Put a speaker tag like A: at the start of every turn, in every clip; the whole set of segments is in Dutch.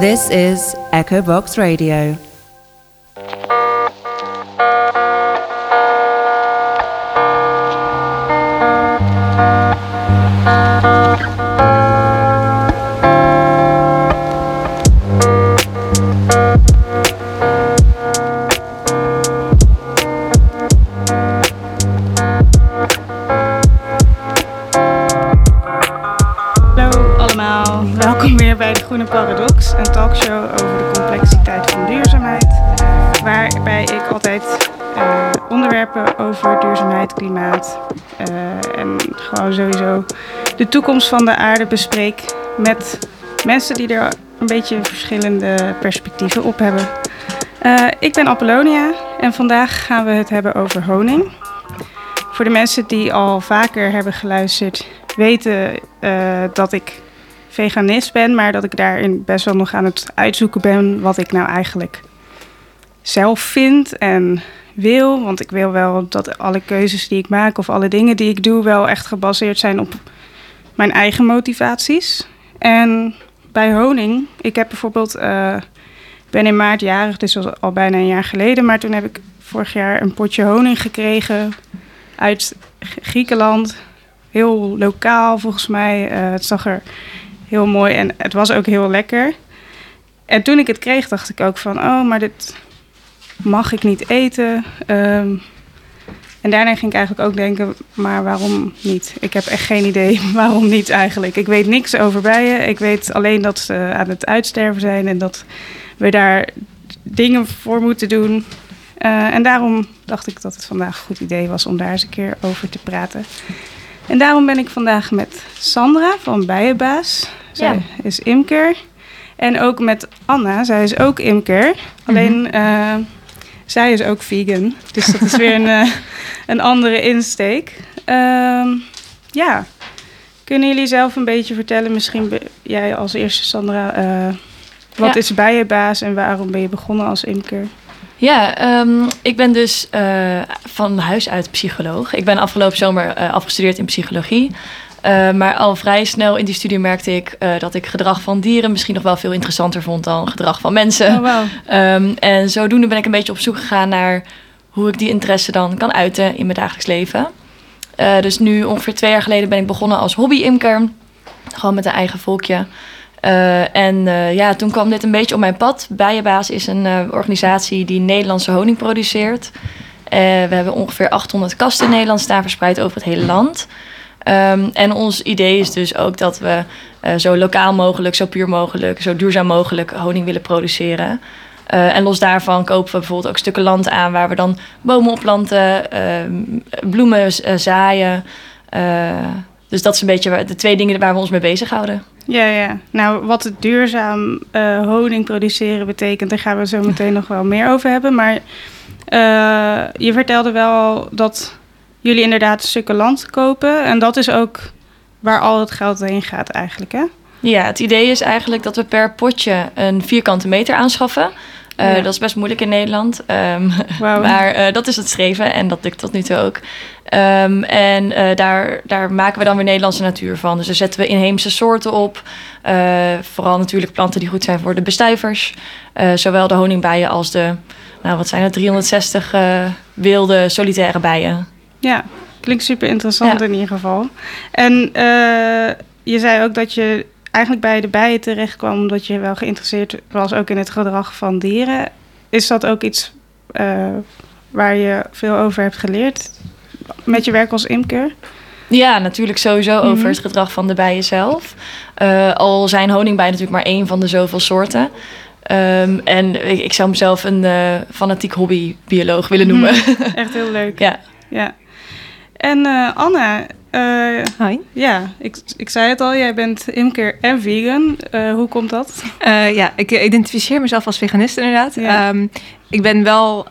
A: This is Echo Box Radio.
B: De toekomst van de aarde bespreek met mensen die er een beetje verschillende perspectieven op hebben. Eh, ik ben Apollonia en vandaag gaan we het hebben over honing. Voor de mensen die al vaker hebben geluisterd, weten eh, dat ik veganist ben, maar dat ik daarin best wel nog aan het uitzoeken ben wat ik nou eigenlijk zelf vind en wil. Want ik wil wel dat alle keuzes die ik maak of alle dingen die ik doe wel echt gebaseerd zijn op mijn eigen motivaties. En bij honing, ik heb bijvoorbeeld, ik ben in maart jarig, dus was al bijna een jaar geleden, maar toen heb ik vorig jaar een potje honing gekregen uit Griekenland. Heel lokaal volgens mij. Eh, het zag er heel mooi en het was ook heel lekker. En toen ik het kreeg, dacht ik ook van, oh, maar dit mag ik niet eten. Ehm, en daarna ging ik eigenlijk ook denken, maar waarom niet? Ik heb echt geen idee waarom niet eigenlijk. Ik weet niks over bijen. Ik weet alleen dat ze aan het uitsterven zijn en dat we daar dingen voor moeten doen. Eh, en daarom dacht ik dat het vandaag een goed idee was om daar eens een keer over te praten. En daarom ben ik vandaag met Sandra van Bijenbaas. Zij
C: Ja.
B: is imker. En ook met Anna, zij is ook imker. Alleen eh, zij is ook vegan. Dus dat is weer een, eh, een andere insteek. Ehm, ja, kunnen jullie zelf een beetje vertellen? Misschien jij als eerste, Sandra. eh, wat
C: Ja.
B: is Bijenbaas en waarom ben je begonnen als imker?
C: Ja, ehm, ik ben dus eh, van huis uit psycholoog. Ik ben afgelopen zomer eh, afgestudeerd in psychologie. Maar al vrij snel in die studie merkte ik dat ik gedrag van dieren misschien nog wel veel interessanter vond dan gedrag van mensen.
B: Oh, wauw.
C: Ehm, en zodoende ben ik een beetje op zoek gegaan naar hoe ik die interesse dan kan uiten in mijn dagelijks leven. Eh, dus nu ongeveer twee jaar geleden ben ik begonnen als hobby-imker. Gewoon met een eigen volkje. Eh, en eh, ja, toen kwam dit een beetje op mijn pad. Bijenbaas is een organisatie die Nederlandse honing produceert. We hebben ongeveer 800 kasten in Nederland staan verspreid over het hele land. Ehm, en ons idee is dus ook dat we zo lokaal mogelijk, zo puur mogelijk, zo duurzaam mogelijk honing willen produceren. Eh, en los daarvan kopen we bijvoorbeeld ook stukken land aan waar we dan bomen opplanten, ehm, bloemen eh, zaaien. Eh, dus dat is een beetje de twee dingen waar we ons mee bezighouden.
B: Ja, ja. Nou, wat het duurzaam honing produceren betekent, daar gaan we zo meteen nog wel meer over hebben. Maar je vertelde wel dat jullie inderdaad stukken land kopen. En dat is ook waar al het geld heen gaat eigenlijk, hè?
C: Ja, het idee is eigenlijk dat we per potje een vierkante meter aanschaffen. Eh,
B: Ja.
C: Dat is best moeilijk in Nederland. Ehm, maar eh, dat is het streven en dat lukt tot nu toe ook. Ehm, en eh, daar, daar maken we dan weer Nederlandse natuur van. Dus daar zetten we inheemse soorten op. Vooral natuurlijk planten die goed zijn voor de bestuivers. Zowel de honingbijen als de, nou wat zijn het, 360 eh, wilde solitaire bijen.
B: Ja, klinkt super interessant
C: Ja.
B: in ieder geval. En je zei ook dat je eigenlijk bij de bijen terecht kwam omdat je wel geïnteresseerd was ook in het gedrag van dieren. Is dat ook iets eh, waar je veel over hebt geleerd met je werk als imker?
C: Ja, natuurlijk sowieso
B: Mhm.
C: over het gedrag van de bijen zelf. Eh, al zijn honingbijen natuurlijk maar één van de zoveel soorten. Ehm, en ik, ik zou mezelf een eh, fanatiek hobbybioloog willen noemen.
B: Echt heel leuk.
C: ja.
B: Ja. En Anna, eh,
D: Hoi.
B: ja, ik, ik zei het al, jij bent imker en vegan. Eh, hoe komt dat?
D: Eh, ja, ik identificeer mezelf als veganist inderdaad.
B: Ja.
D: Ehm, ik ben wel,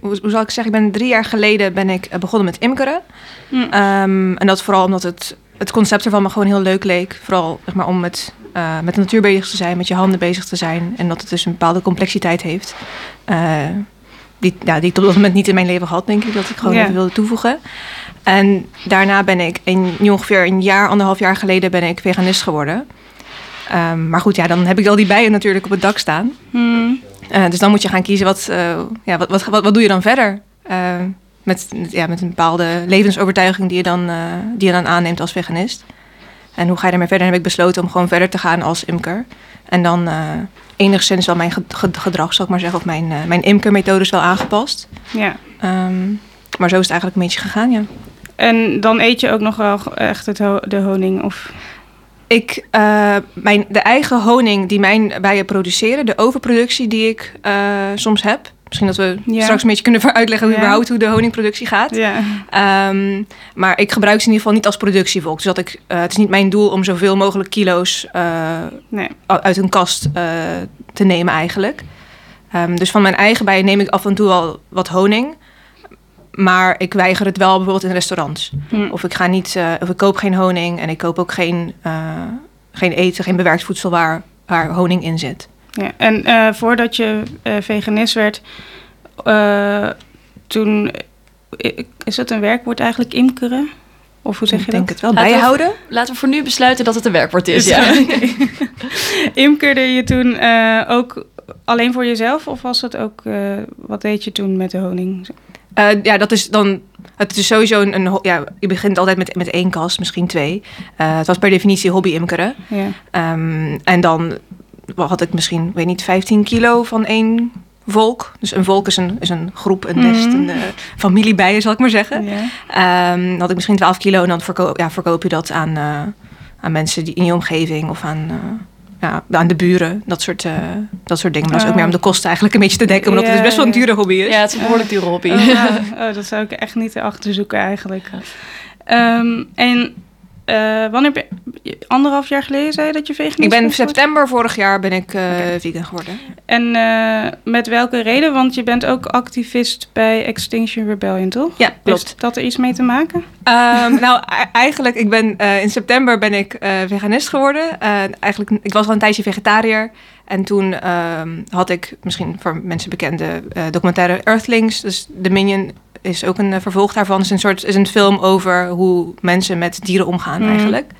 D: hoe, hoe zal ik zeggen, ik ben drie jaar geleden ben ik begonnen met imkeren.
B: Hm.
D: Ehm, en dat vooral omdat het, het concept ervan me gewoon heel leuk leek. Vooral zeg maar, om met, met de natuur bezig te zijn, met je handen bezig te zijn. En dat het dus een bepaalde complexiteit heeft. Die, ja, die ik tot dat moment niet in mijn leven had, denk ik. Dat ik gewoon
B: Ja.
D: even wilde toevoegen. En daarna ben ik in, nu ongeveer een jaar, anderhalf jaar geleden ben ik veganist geworden. Ehm, maar goed, ja, dan heb ik al die bijen natuurlijk op het dak staan.
B: Hmm.
D: Eh, dus dan moet je gaan kiezen, wat, eh, ja, wat, wat, wat, wat doe je dan verder? Eh, met, ja, met een bepaalde levensovertuiging die je, dan, die je dan aanneemt als veganist. En hoe ga je daarmee verder? En heb ik besloten om gewoon verder te gaan als imker. En dan enigszins wel mijn ge- ge- gedrag, zal ik maar zeggen, of mijn, mijn imkermethodes wel aangepast.
B: Ja.
D: Ehm, maar zo is het eigenlijk een beetje gegaan, ja.
B: En dan eet je ook nog wel echt het ho- de honing? Of...
D: Ik, eh, mijn, de eigen honing die mijn bijen produceren, de overproductie die ik eh, soms heb. Misschien dat we
B: Ja.
D: straks een beetje kunnen uitleggen hoe
B: Ja.
D: überhaupt hoe de honingproductie gaat.
B: Ja.
D: Ehm, maar ik gebruik ze in ieder geval niet als productievolk. Dus dat ik, eh, het is niet mijn doel om zoveel mogelijk kilo's
B: Nee.
D: uit een kast te nemen eigenlijk. Ehm, dus van mijn eigen bijen neem ik af en toe wel wat honing. Maar ik weiger het wel bijvoorbeeld in restaurants.
B: Hm.
D: Of ik ga niet, eh, of ik koop geen honing en ik koop ook geen, eh, geen eten, geen bewerkt voedsel waar, waar honing in zit.
B: Ja, en eh, voordat je eh, veganist werd, eh, toen is het een werkwoord eigenlijk imkeren? Of hoe zeg je
D: ik denk
B: dat?
D: het wel.
C: Laten we-
D: Bijhouden?
C: Laten we voor nu besluiten dat het een werkwoord is. Ja.
B: Imkerde je toen eh, ook alleen voor jezelf of was het ook, eh, wat deed je toen met de honing?
D: Eh, ja, dat is dan. Het is sowieso een. ja, je begint altijd met, met één kast, misschien twee. Eh, het was per definitie hobby-imkeren.
B: Ja.
D: Ehm, en dan had ik misschien, weet niet, 15 kilo van één volk. Dus een volk is een, is een groep, een nest,
B: Mhm.
D: een uh, familie bijen, zal ik maar zeggen. Ehm, dan had ik misschien 12 kilo en dan verkoop, ja, verkoop je dat aan, aan mensen die in je omgeving of aan, ja, aan de buren. Dat soort, eh, dat soort dingen. Maar dat is ook
B: Oh.
D: meer om de kosten eigenlijk een beetje te dekken, omdat het
B: Ja,
D: dus best wel een dure hobby is.
C: Ja, het is een behoorlijk dure hobby.
B: Oh, oh, dat zou ik echt niet achterzoeken eigenlijk. Ehm, en eh, wanneer ben je, anderhalf jaar geleden zei je dat je veganist
D: Ik ben in september vorig jaar ben ik eh, vegan geworden.
B: En eh, met welke reden? Want je bent ook activist bij Extinction Rebellion, toch?
D: Ja, klopt.
B: Heeft dat er iets mee te maken?
D: Ehm, nou, e- eigenlijk, ik ben, in september ben ik veganist geworden. Eigenlijk, ik was al een tijdje vegetariër. En toen ehm, had ik, misschien voor mensen bekende documentaire Earthlings. Dus The Minion is ook een eh, vervolg daarvan. Het is een soort is een film over hoe mensen met dieren omgaan
B: Mhm.
D: eigenlijk.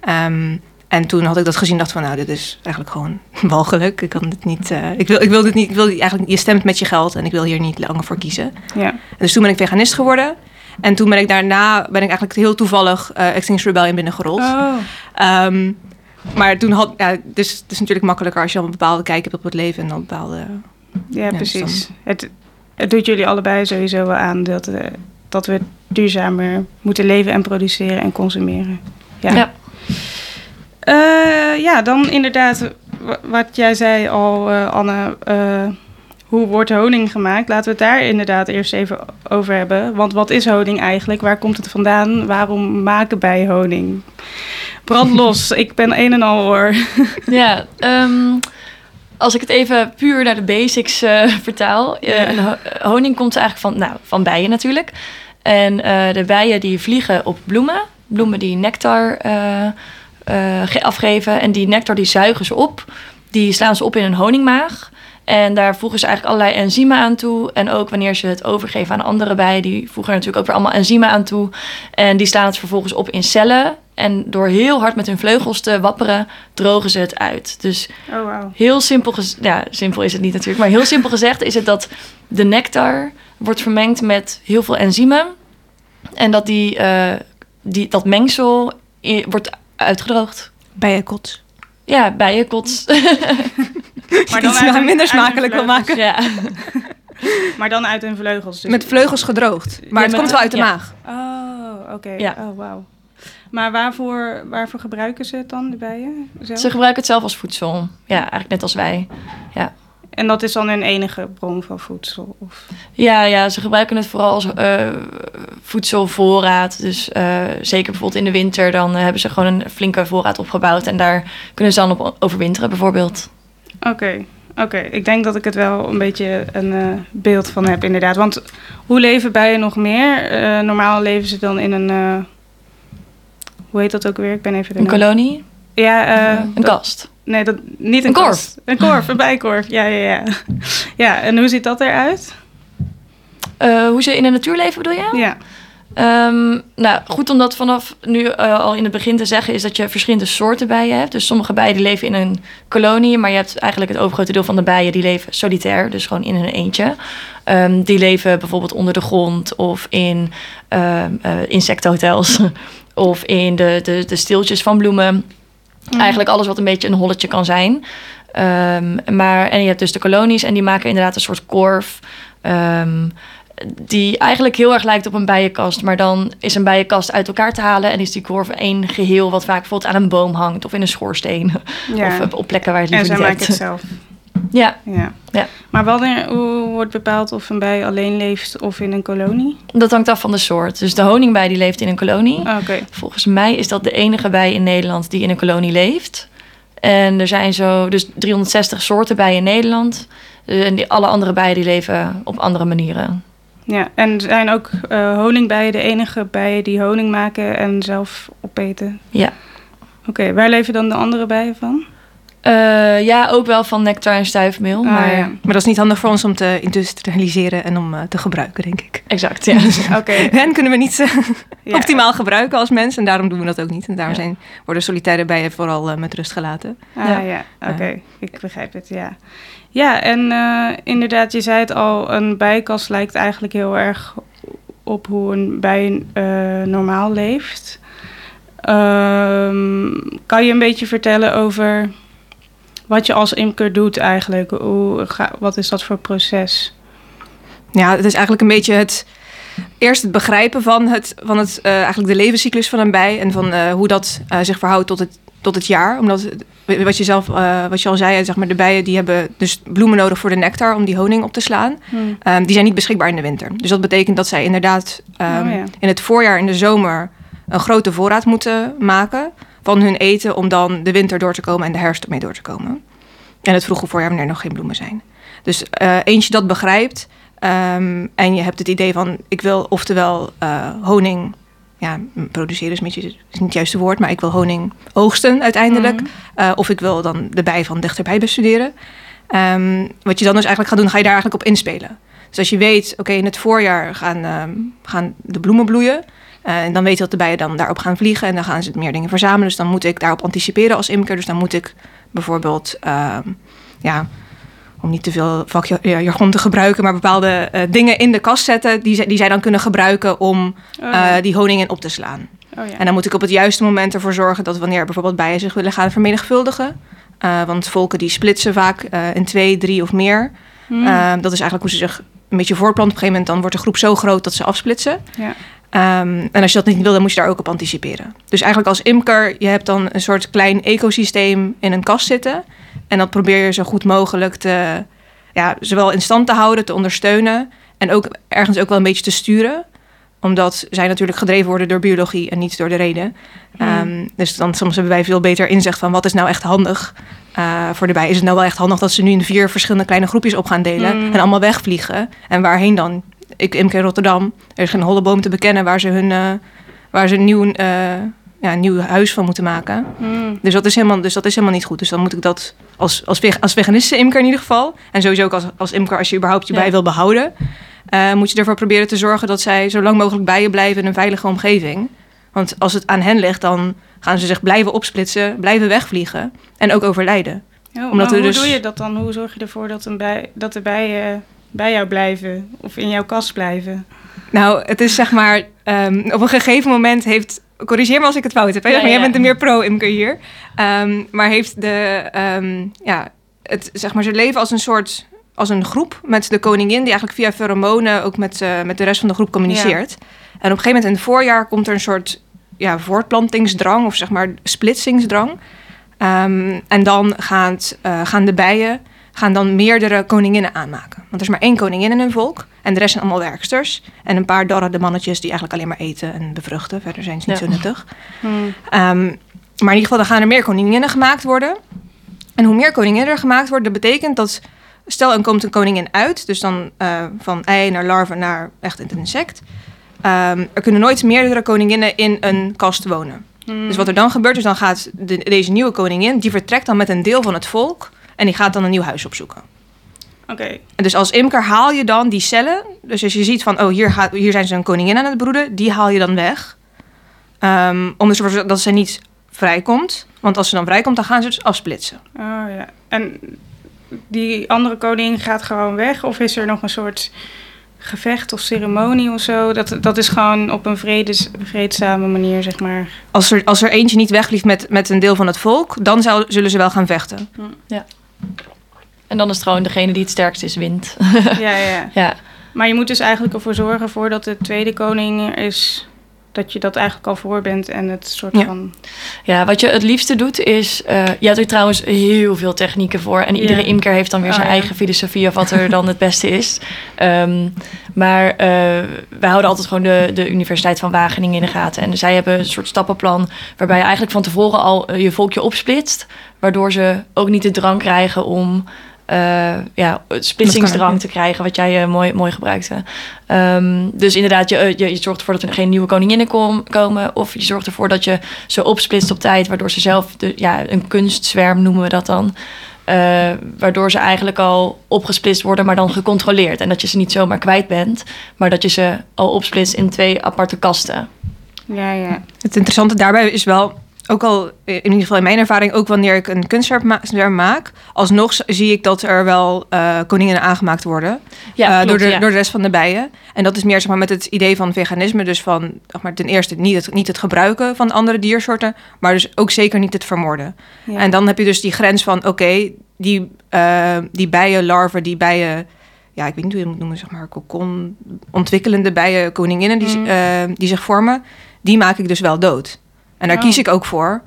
D: Ehm, en toen had ik dat gezien dacht van, nou, dit is eigenlijk gewoon walgelijk. Ik kan dit niet, eh, ik wil, ik wil dit niet, ik wil eigenlijk, je stemt met je geld en ik wil hier niet langer voor kiezen.
B: Ja.
D: Dus toen ben ik veganist geworden. En toen ben ik daarna ben ik eigenlijk heel toevallig eh Extinction Rebellion binnengerold.
B: Oh.
D: Ehm, maar toen had, ja, dus het is natuurlijk makkelijker als je al een bepaalde kijk hebt op het leven en dan bepaalde.
B: Ja,
D: dus
B: precies. Het, het doet jullie allebei sowieso wel aan dat, eh, dat we duurzamer moeten leven en produceren en consumeren. Ja.
C: Ja.
B: Eh, ja, dan inderdaad, wa- wat jij zei al, eh, Anne. hoe wordt honing gemaakt? Laten we het daar inderdaad eerst even over hebben. Want wat is honing eigenlijk? Waar komt het vandaan? Waarom maken wij honing? Brand los, ik ben een en al hoor.
C: Ja, ehm, als ik het even puur naar de basics eh, vertaal. eh,
B: Ja.
C: honing komt eigenlijk van, nou, van bijen natuurlijk. En eh, de bijen die vliegen op bloemen. Bloemen die nectar ge- afgeven. En die nectar die zuigen ze op. Die slaan ze op in een honingmaag. En daar voegen ze eigenlijk allerlei enzymen aan toe. En ook wanneer ze het overgeven aan andere bijen, die voegen er natuurlijk ook weer allemaal enzymen aan toe. En die slaan het vervolgens op in cellen. En door heel hard met hun vleugels te wapperen, drogen ze het uit. Dus
B: Oh, wauw.
C: heel simpel, gez- ja, simpel is het niet natuurlijk, maar heel simpel gezegd is het dat de nectar wordt vermengd met heel veel enzymen. En dat die, eh, die, dat mengsel i- wordt uitgedroogd.
D: Bijenkots.
C: Ja, bijenkots.
B: Maar
D: dan
B: uit hun-
D: minder smakelijk wil maken.
C: ja.
B: Maar dan uit hun vleugels. Dus
D: Met vleugels gedroogd. Maar
C: Ja,
D: het komt wel uit de
C: ja.
D: maag.
B: Oh, oké.
C: Ja.
B: Oh, wauw. Maar waarvoor, waarvoor gebruiken ze het dan, de bijen? Zelf?
C: Ze gebruiken het zelf als voedsel. Ja, eigenlijk net als wij.
B: En dat is dan hun enige bron van voedsel? Of...
C: Ja, ja, ze gebruiken het vooral als eh, voedselvoorraad. Dus eh, zeker bijvoorbeeld in de winter, dan eh, hebben ze gewoon een flinke voorraad opgebouwd. En daar kunnen ze dan op overwinteren bijvoorbeeld.
B: Oké, oké. Ik denk dat ik het wel een beetje een beeld van heb, inderdaad. Want hoe leven bijen nog meer? Normaal leven ze dan in een... hoe heet dat ook weer? Ik ben even de
C: Een
B: naam-
C: kolonie,
B: Ja, eh,
C: een
B: dat-
C: kast.
B: Nee, dat, niet een,
C: Een korf.
B: kast. Een korf, een bijkorf. Ja, ja, ja. Ja, en hoe ziet dat eruit?
C: Eh, hoe ze in de natuur leven bedoel je?
B: Ja.
C: Ehm, nou, goed om dat vanaf nu eh, al in het begin te zeggen... is dat je verschillende soorten bijen hebt. Dus sommige bijen die leven in een kolonie... maar je hebt eigenlijk het overgrote deel van de bijen... die leven solitair, dus gewoon in hun eentje. Ehm, die leven bijvoorbeeld onder de grond... of in eh, insectenhotels... of in de, de, de steeltjes van bloemen. Eigenlijk alles wat een beetje een holletje kan zijn... Ehm, maar, en je hebt dus de kolonies en die maken inderdaad een soort korf. ehm, die eigenlijk heel erg lijkt op een bijenkast. Maar dan is een bijenkast uit elkaar te halen. En is die korf één geheel wat vaak bijvoorbeeld aan een boom hangt. Of in een schoorsteen.
B: Ja.
C: Of op- plekken waar het
B: en
C: liever
B: zij
C: niet
B: maken het
C: hebt.
B: zelf.
C: Ja,
B: Ja.
C: Ja.
B: Maar wanneer, hoe wordt bepaald of een bij alleen leeft of in een kolonie?
C: dat hangt af van de soort. Dus de honingbij die leeft in een kolonie.
B: Oké.
C: Volgens mij is dat de enige bij in Nederland die in een kolonie leeft. En er zijn zo dus 360 soorten bijen in Nederland. Eh, En die, alle andere bijen die leven op andere manieren.
B: Ja, en zijn ook eh, honingbijen de enige bijen die honing maken en zelf opeten?
C: Ja.
B: Oké, waar leven dan de andere bijen van?
C: Eh, ja, ook wel van nectar en stuifmeel.
B: Ah,
C: maar
B: ja.
D: Maar dat is niet handig voor ons om te industrialiseren en om eh, te gebruiken, denk ik.
C: Exact, ja.
B: Oké.
D: En kunnen we niet eh,
B: ja.
D: optimaal gebruiken als mens. En daarom doen we dat ook niet. En daarom
C: Ja.
D: zijn, worden solitaire bijen vooral met rust gelaten.
B: Ah,
C: Ja.
B: ja, oké. Ik begrijp het, ja. Ja, en inderdaad, je zei het al, een bijenkast lijkt eigenlijk heel erg op hoe een bij normaal leeft. Ehm, kan je een beetje vertellen over wat je als imker doet eigenlijk? Hoe ga, wat is dat voor proces?
D: Ja, het is eigenlijk een beetje het... Eerst het begrijpen van, het, van het, eh, eigenlijk de levenscyclus van een bij... en van eh, hoe dat eh, zich verhoudt tot het, tot het jaar. Omdat, wat je zelf wat je al zei, zeg maar, de bijen die hebben dus bloemen nodig voor de nectar... om die honing op te slaan. Ehm, die zijn niet beschikbaar in de winter. Dus dat betekent dat zij inderdaad ehm,
B: Oh ja.
D: in het voorjaar en de zomer een grote voorraad moeten maken van hun eten om dan de winter door te komen en de herfst mee door te komen. En het vroege voorjaar wanneer er nog geen bloemen zijn. Dus eh eens je dat begrijpt ehm, en je hebt het idee van ik wil oftewel eh, honing ja, produceren is, een beetje, is niet het juiste woord, maar ik wil honing oogsten uiteindelijk.
C: Mhm.
D: Eh, of ik wil dan de bij van dichterbij bestuderen. Ehm, wat je dan dus eigenlijk gaat doen, ga je daar eigenlijk op inspelen. Dus als je weet, oké, in het voorjaar gaan, ehm, gaan de bloemen bloeien. Eh, en dan weet je dat de bijen dan daarop gaan vliegen en dan gaan ze meer dingen verzamelen. Dus dan moet ik daarop anticiperen als imker. Dus dan moet ik bijvoorbeeld, ehm, ja, om niet te veel vakjargon te gebruiken, maar bepaalde eh, dingen in de kast zetten die, zij- die zij dan kunnen gebruiken om
B: Oh, ja.
D: eh, die honing in op te slaan.
B: Oh, ja.
D: En dan moet ik op het juiste moment ervoor zorgen dat wanneer bijvoorbeeld bijen zich willen gaan vermenigvuldigen. want volken die splitsen vaak in twee, drie of meer. Eh, dat is eigenlijk hoe ze zich een beetje voortplanten. Op een gegeven moment dan wordt de groep zo groot dat ze afsplitsen.
B: ja.
D: Ehm, en als je dat niet wil, dan moet je daar ook op anticiperen. Dus eigenlijk als imker, je hebt dan een soort klein ecosysteem in een kast zitten. En dat probeer je zo goed mogelijk te, ja, zowel in stand te houden, te ondersteunen. En ook ergens ook wel een beetje te sturen. Omdat zij natuurlijk gedreven worden door biologie en niet door de reden. Ehm, dus dan soms hebben wij veel beter inzicht van wat is nou echt handig eh, voor de bij. Is het nou wel echt handig dat ze nu in vier verschillende kleine groepjes op gaan delen
B: Mm.
D: en allemaal wegvliegen? En waarheen dan? Ik imker Rotterdam. Er is geen holle boom te bekennen waar ze hun eh, waar ze een nieuw, eh, ja, een nieuw huis van moeten maken.
B: Hmm.
D: Dus dat is helemaal, dus dat is helemaal niet goed. Dus dan moet ik dat als, als, veg- als veganistische imker in ieder geval. En sowieso ook als, als imker, als je überhaupt je
C: Ja.
D: bij wil behouden. eh, moet je ervoor proberen te zorgen dat zij zo lang mogelijk bij je blijven in een veilige omgeving. Want als het aan hen ligt, dan gaan ze zich blijven opsplitsen, blijven wegvliegen en ook overlijden.
B: Oh,
D: Omdat
B: hoe
D: dus-
B: doe je dat dan? Hoe zorg je ervoor dat, een bij, dat de bijen bij jou blijven of in jouw kast blijven?
D: Nou, het is zeg maar, ehm, op een gegeven moment heeft, corrigeer me als ik het fout heb, hè,
C: Ja,
D: maar jij bent de meer pro-imker hier. Ehm, maar heeft de, ehm, ja, het, zeg maar, ze leven als een soort, als een groep met de koningin, die eigenlijk via pheromonen ook met, eh, met de rest van de groep communiceert. En op een gegeven moment in het voorjaar komt er een soort ja, voortplantingsdrang of zeg maar splitsingsdrang. En dan gaan, het, eh, gaan de bijen gaan dan meerdere koninginnen aanmaken. Want er is maar één koningin in een volk en de rest zijn allemaal werksters. En een paar darrende mannetjes die eigenlijk alleen maar eten en bevruchten. Verder zijn ze niet
C: Ja.
D: zo nuttig.
B: Hmm.
D: Ehm, maar in ieder geval, dan gaan er meer koninginnen gemaakt worden. En hoe meer koninginnen er gemaakt worden, dat betekent dat... Stel, er komt een koningin uit, dus dan eh, van ei naar larve naar echt het insect. Ehm, er kunnen nooit meerdere koninginnen in een kast wonen.
B: Hmm.
D: Dus wat er dan gebeurt, is dan gaat de- deze nieuwe koningin... die vertrekt dan met een deel van het volk... en die gaat dan een nieuw huis opzoeken.
B: Oké.
D: En dus als imker haal je dan die cellen. Dus als je ziet van, oh, hier, gaat, hier zijn ze een koningin aan het broeden. Die haal je dan weg. Ehm, om ervoor te zorgen dat ze niet vrijkomt. Want als ze dan vrijkomt, dan gaan ze dus afsplitsen.
B: Oh ja. En die andere koning gaat gewoon weg? Of is er nog een soort gevecht of ceremonie of zo? Dat, dat is gewoon op een vredes, vreedzame manier, zeg maar.
D: Als er, als er eentje niet weglieft met, met een deel van het volk, dan zou, zullen ze wel gaan vechten.
C: En dan is het gewoon degene die het sterkst is, wint.
B: Ja, ja.
C: ja.
B: Maar je moet dus eigenlijk ervoor zorgen voordat de tweede koning er is... dat je dat eigenlijk al voor bent en het soort
D: Ja.
B: van...
C: ja, wat je het liefste doet is... eh je hebt er trouwens heel veel technieken voor. En iedere imker heeft dan weer
B: Oh,
C: zijn
B: ja.
C: eigen filosofie... of wat er dan het beste is. Ehm, maar eh, wij houden altijd gewoon de, de Universiteit van Wageningen in de gaten. En zij hebben een soort stappenplan... waarbij je eigenlijk van tevoren al eh, je volkje opsplitst... waardoor ze ook niet de drang krijgen om... eh ja, splitsingsdrang te krijgen, wat jij eh, mooi, mooi gebruikte. Ehm, dus inderdaad, je, eh, je, je zorgt ervoor dat er geen nieuwe koninginnen kom- komen. Of je zorgt ervoor dat je ze opsplitst op tijd, waardoor ze zelf, de, ja, een kunstzwerm noemen we dat dan. Eh, waardoor ze eigenlijk al opgesplitst worden, maar dan gecontroleerd. En dat je ze niet zomaar kwijt bent, maar dat je ze al opsplitst in twee aparte kasten.
B: Ja, ja.
D: Het interessante daarbij is wel, ook al in ieder geval in mijn ervaring, ook wanneer ik een ma- zwerm maak, alsnog zie ik dat er wel eh, koninginnen aangemaakt worden
C: Ja,
D: eh,
C: klopt,
D: door, de,
C: ja.
D: door de rest van de bijen. En dat is meer zeg maar, met het idee van veganisme, dus van zeg maar, ten eerste niet het, niet het gebruiken van andere diersoorten, maar dus ook zeker niet het vermoorden.
B: ja.
D: En dan heb je dus die grens van, oké, die, eh die bijenlarven, die bijen, ja, ik weet niet hoe je het moet noemen, zeg maar, kokon, ontwikkelende bijen, koninginnen die,
B: Mm.
D: eh, die zich vormen, die maak ik dus wel dood. En daar
B: Oh.
D: kies ik ook voor,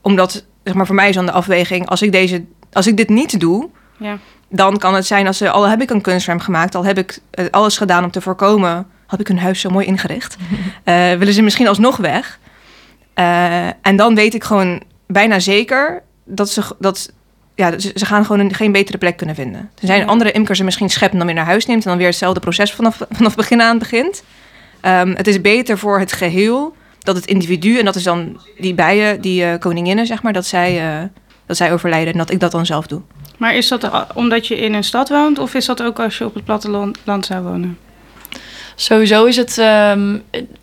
D: omdat, zeg maar, voor mij is dan de afweging, als ik, deze, als ik dit niet doe,
B: ja.
D: dan kan het zijn als ze, al heb ik een kunstvorm gemaakt, al heb ik eh, alles gedaan om te voorkomen, heb ik hun huis zo mooi ingericht, eh, willen ze misschien alsnog weg. Eh, en dan weet ik gewoon bijna zeker dat ze, dat, ja, ze, ze gaan gewoon een, geen betere plek kunnen vinden. Er zijn
B: Ja.
D: andere imkers ze misschien schept en dan weer naar huis neemt en dan weer hetzelfde proces vanaf, vanaf begin aan begint. Ehm, het is beter voor het geheel dat het individu, en dat is dan die bijen, die eh, koninginnen, zeg maar, dat zij, eh, dat zij overlijden en dat ik dat dan zelf doe.
B: Maar is dat a- omdat je in een stad woont... of is dat ook als je op het platteland land zou wonen?
C: Sowieso is het, ehm,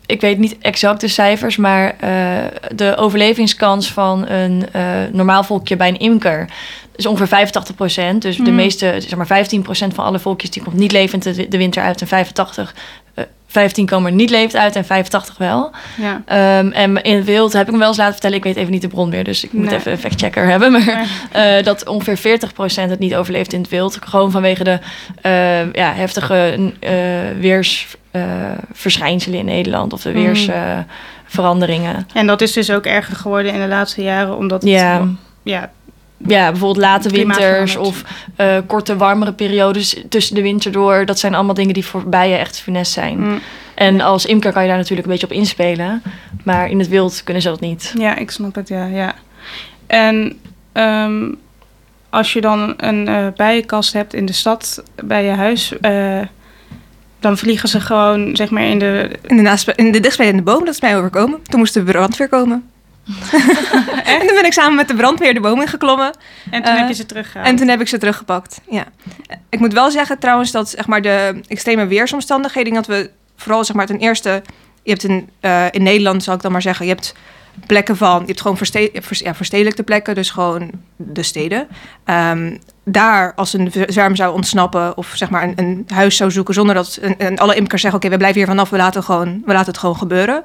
C: ik weet niet exact de cijfers, maar eh, de overlevingskans van een eh, normaal volkje bij een imker is ongeveer 85% Dus de
B: Mhm.
C: meeste, zeg maar 15% van alle volkjes die komt niet levend de, de winter uit en 85, eh, 15 komen er niet levend uit en 85 wel.
B: Ja.
C: Ehm, en in het wild heb ik me wel eens laten vertellen, ik weet even niet de bron meer, dus ik moet
B: Nee.
C: even een factchecker hebben. Maar eh, dat ongeveer 40% het niet overleeft in het wild. Gewoon vanwege de eh, ja, heftige eh weersverschijnselen in Nederland of de
B: Mhm.
C: weersveranderingen.
B: En dat is dus ook erger geworden in de laatste jaren... omdat het,
C: ja.
B: ja,
C: ja, bijvoorbeeld late winters of eh, korte, warmere periodes tussen de winter door. Dat zijn allemaal dingen die voor bijen echt funest zijn.
B: mm,
C: En als imker kan je daar natuurlijk een beetje op inspelen. Maar in het wild kunnen ze dat niet.
B: ja, ik snap het, ja. ja. En ehm, als je dan een eh, bijenkast hebt in de stad bij je huis... eh, dan vliegen ze gewoon, zeg maar, in de...
D: In de, naast, in de dichtstbijzijnde boom, dat is mij overkomen. Toen moest de brandweer komen. en toen ben ik samen met de brandweer de boom ingeklommen.
B: En toen
D: Eh,
B: heb je ze teruggehaald.
D: En toen heb ik ze teruggepakt. Ja. Ik moet wel zeggen trouwens dat zeg maar, de extreme weersomstandigheden... dat we vooral zeg maar, ten eerste... Je hebt in, eh, in Nederland, zal ik dan maar zeggen... je hebt plekken van... je hebt gewoon verste, ja, verstedelijkte plekken, dus gewoon de steden. Ehm, daar, als een zwerm zou ontsnappen... of zeg maar een, een huis zou zoeken... zonder dat een- alle imkers zeggen... oké, we blijven hier vanaf, we laten, gewoon, we laten het gewoon gebeuren...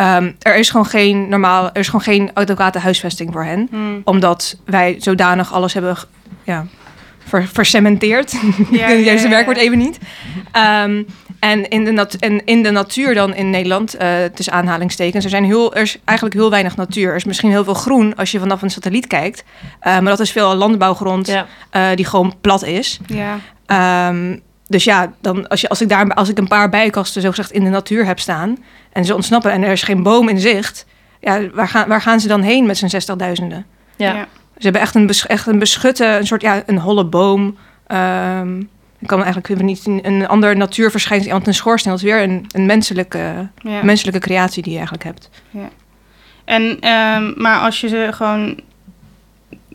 D: Ehm, er is gewoon geen normaal, er is gewoon geen adequate huisvesting voor hen
B: Hmm.
D: omdat wij zodanig alles hebben ja, ver, vercementeerd.
B: Ja, ja,
D: werkwoord even niet. Ehm, en, in de nat en in de natuur dan in Nederland, eh tussen aanhalingstekens, er, zijn heel, er is eigenlijk heel weinig natuur. Er is misschien heel veel groen als je vanaf een satelliet kijkt. Eh, maar dat is veel landbouwgrond eh, die gewoon plat is.
B: Ja,
D: Ehm, dus ja, dan als, je, als, ik daar, als ik een paar bijenkasten zogezegd in de natuur heb staan... en ze ontsnappen en er is geen boom in zicht... Ja, waar, gaan, waar gaan ze dan heen met z'n zestigduizenden?
C: Ja.
B: ja.
D: Ze hebben echt een, bes- echt een beschutte, een soort ja, een holle boom. Ehm ik kan eigenlijk niet een, een ander natuurverschijnsel, want een schoorsteen dat is weer een, een menselijke,
B: ja.
D: menselijke creatie die je eigenlijk hebt.
B: En, ehm, maar als je ze gewoon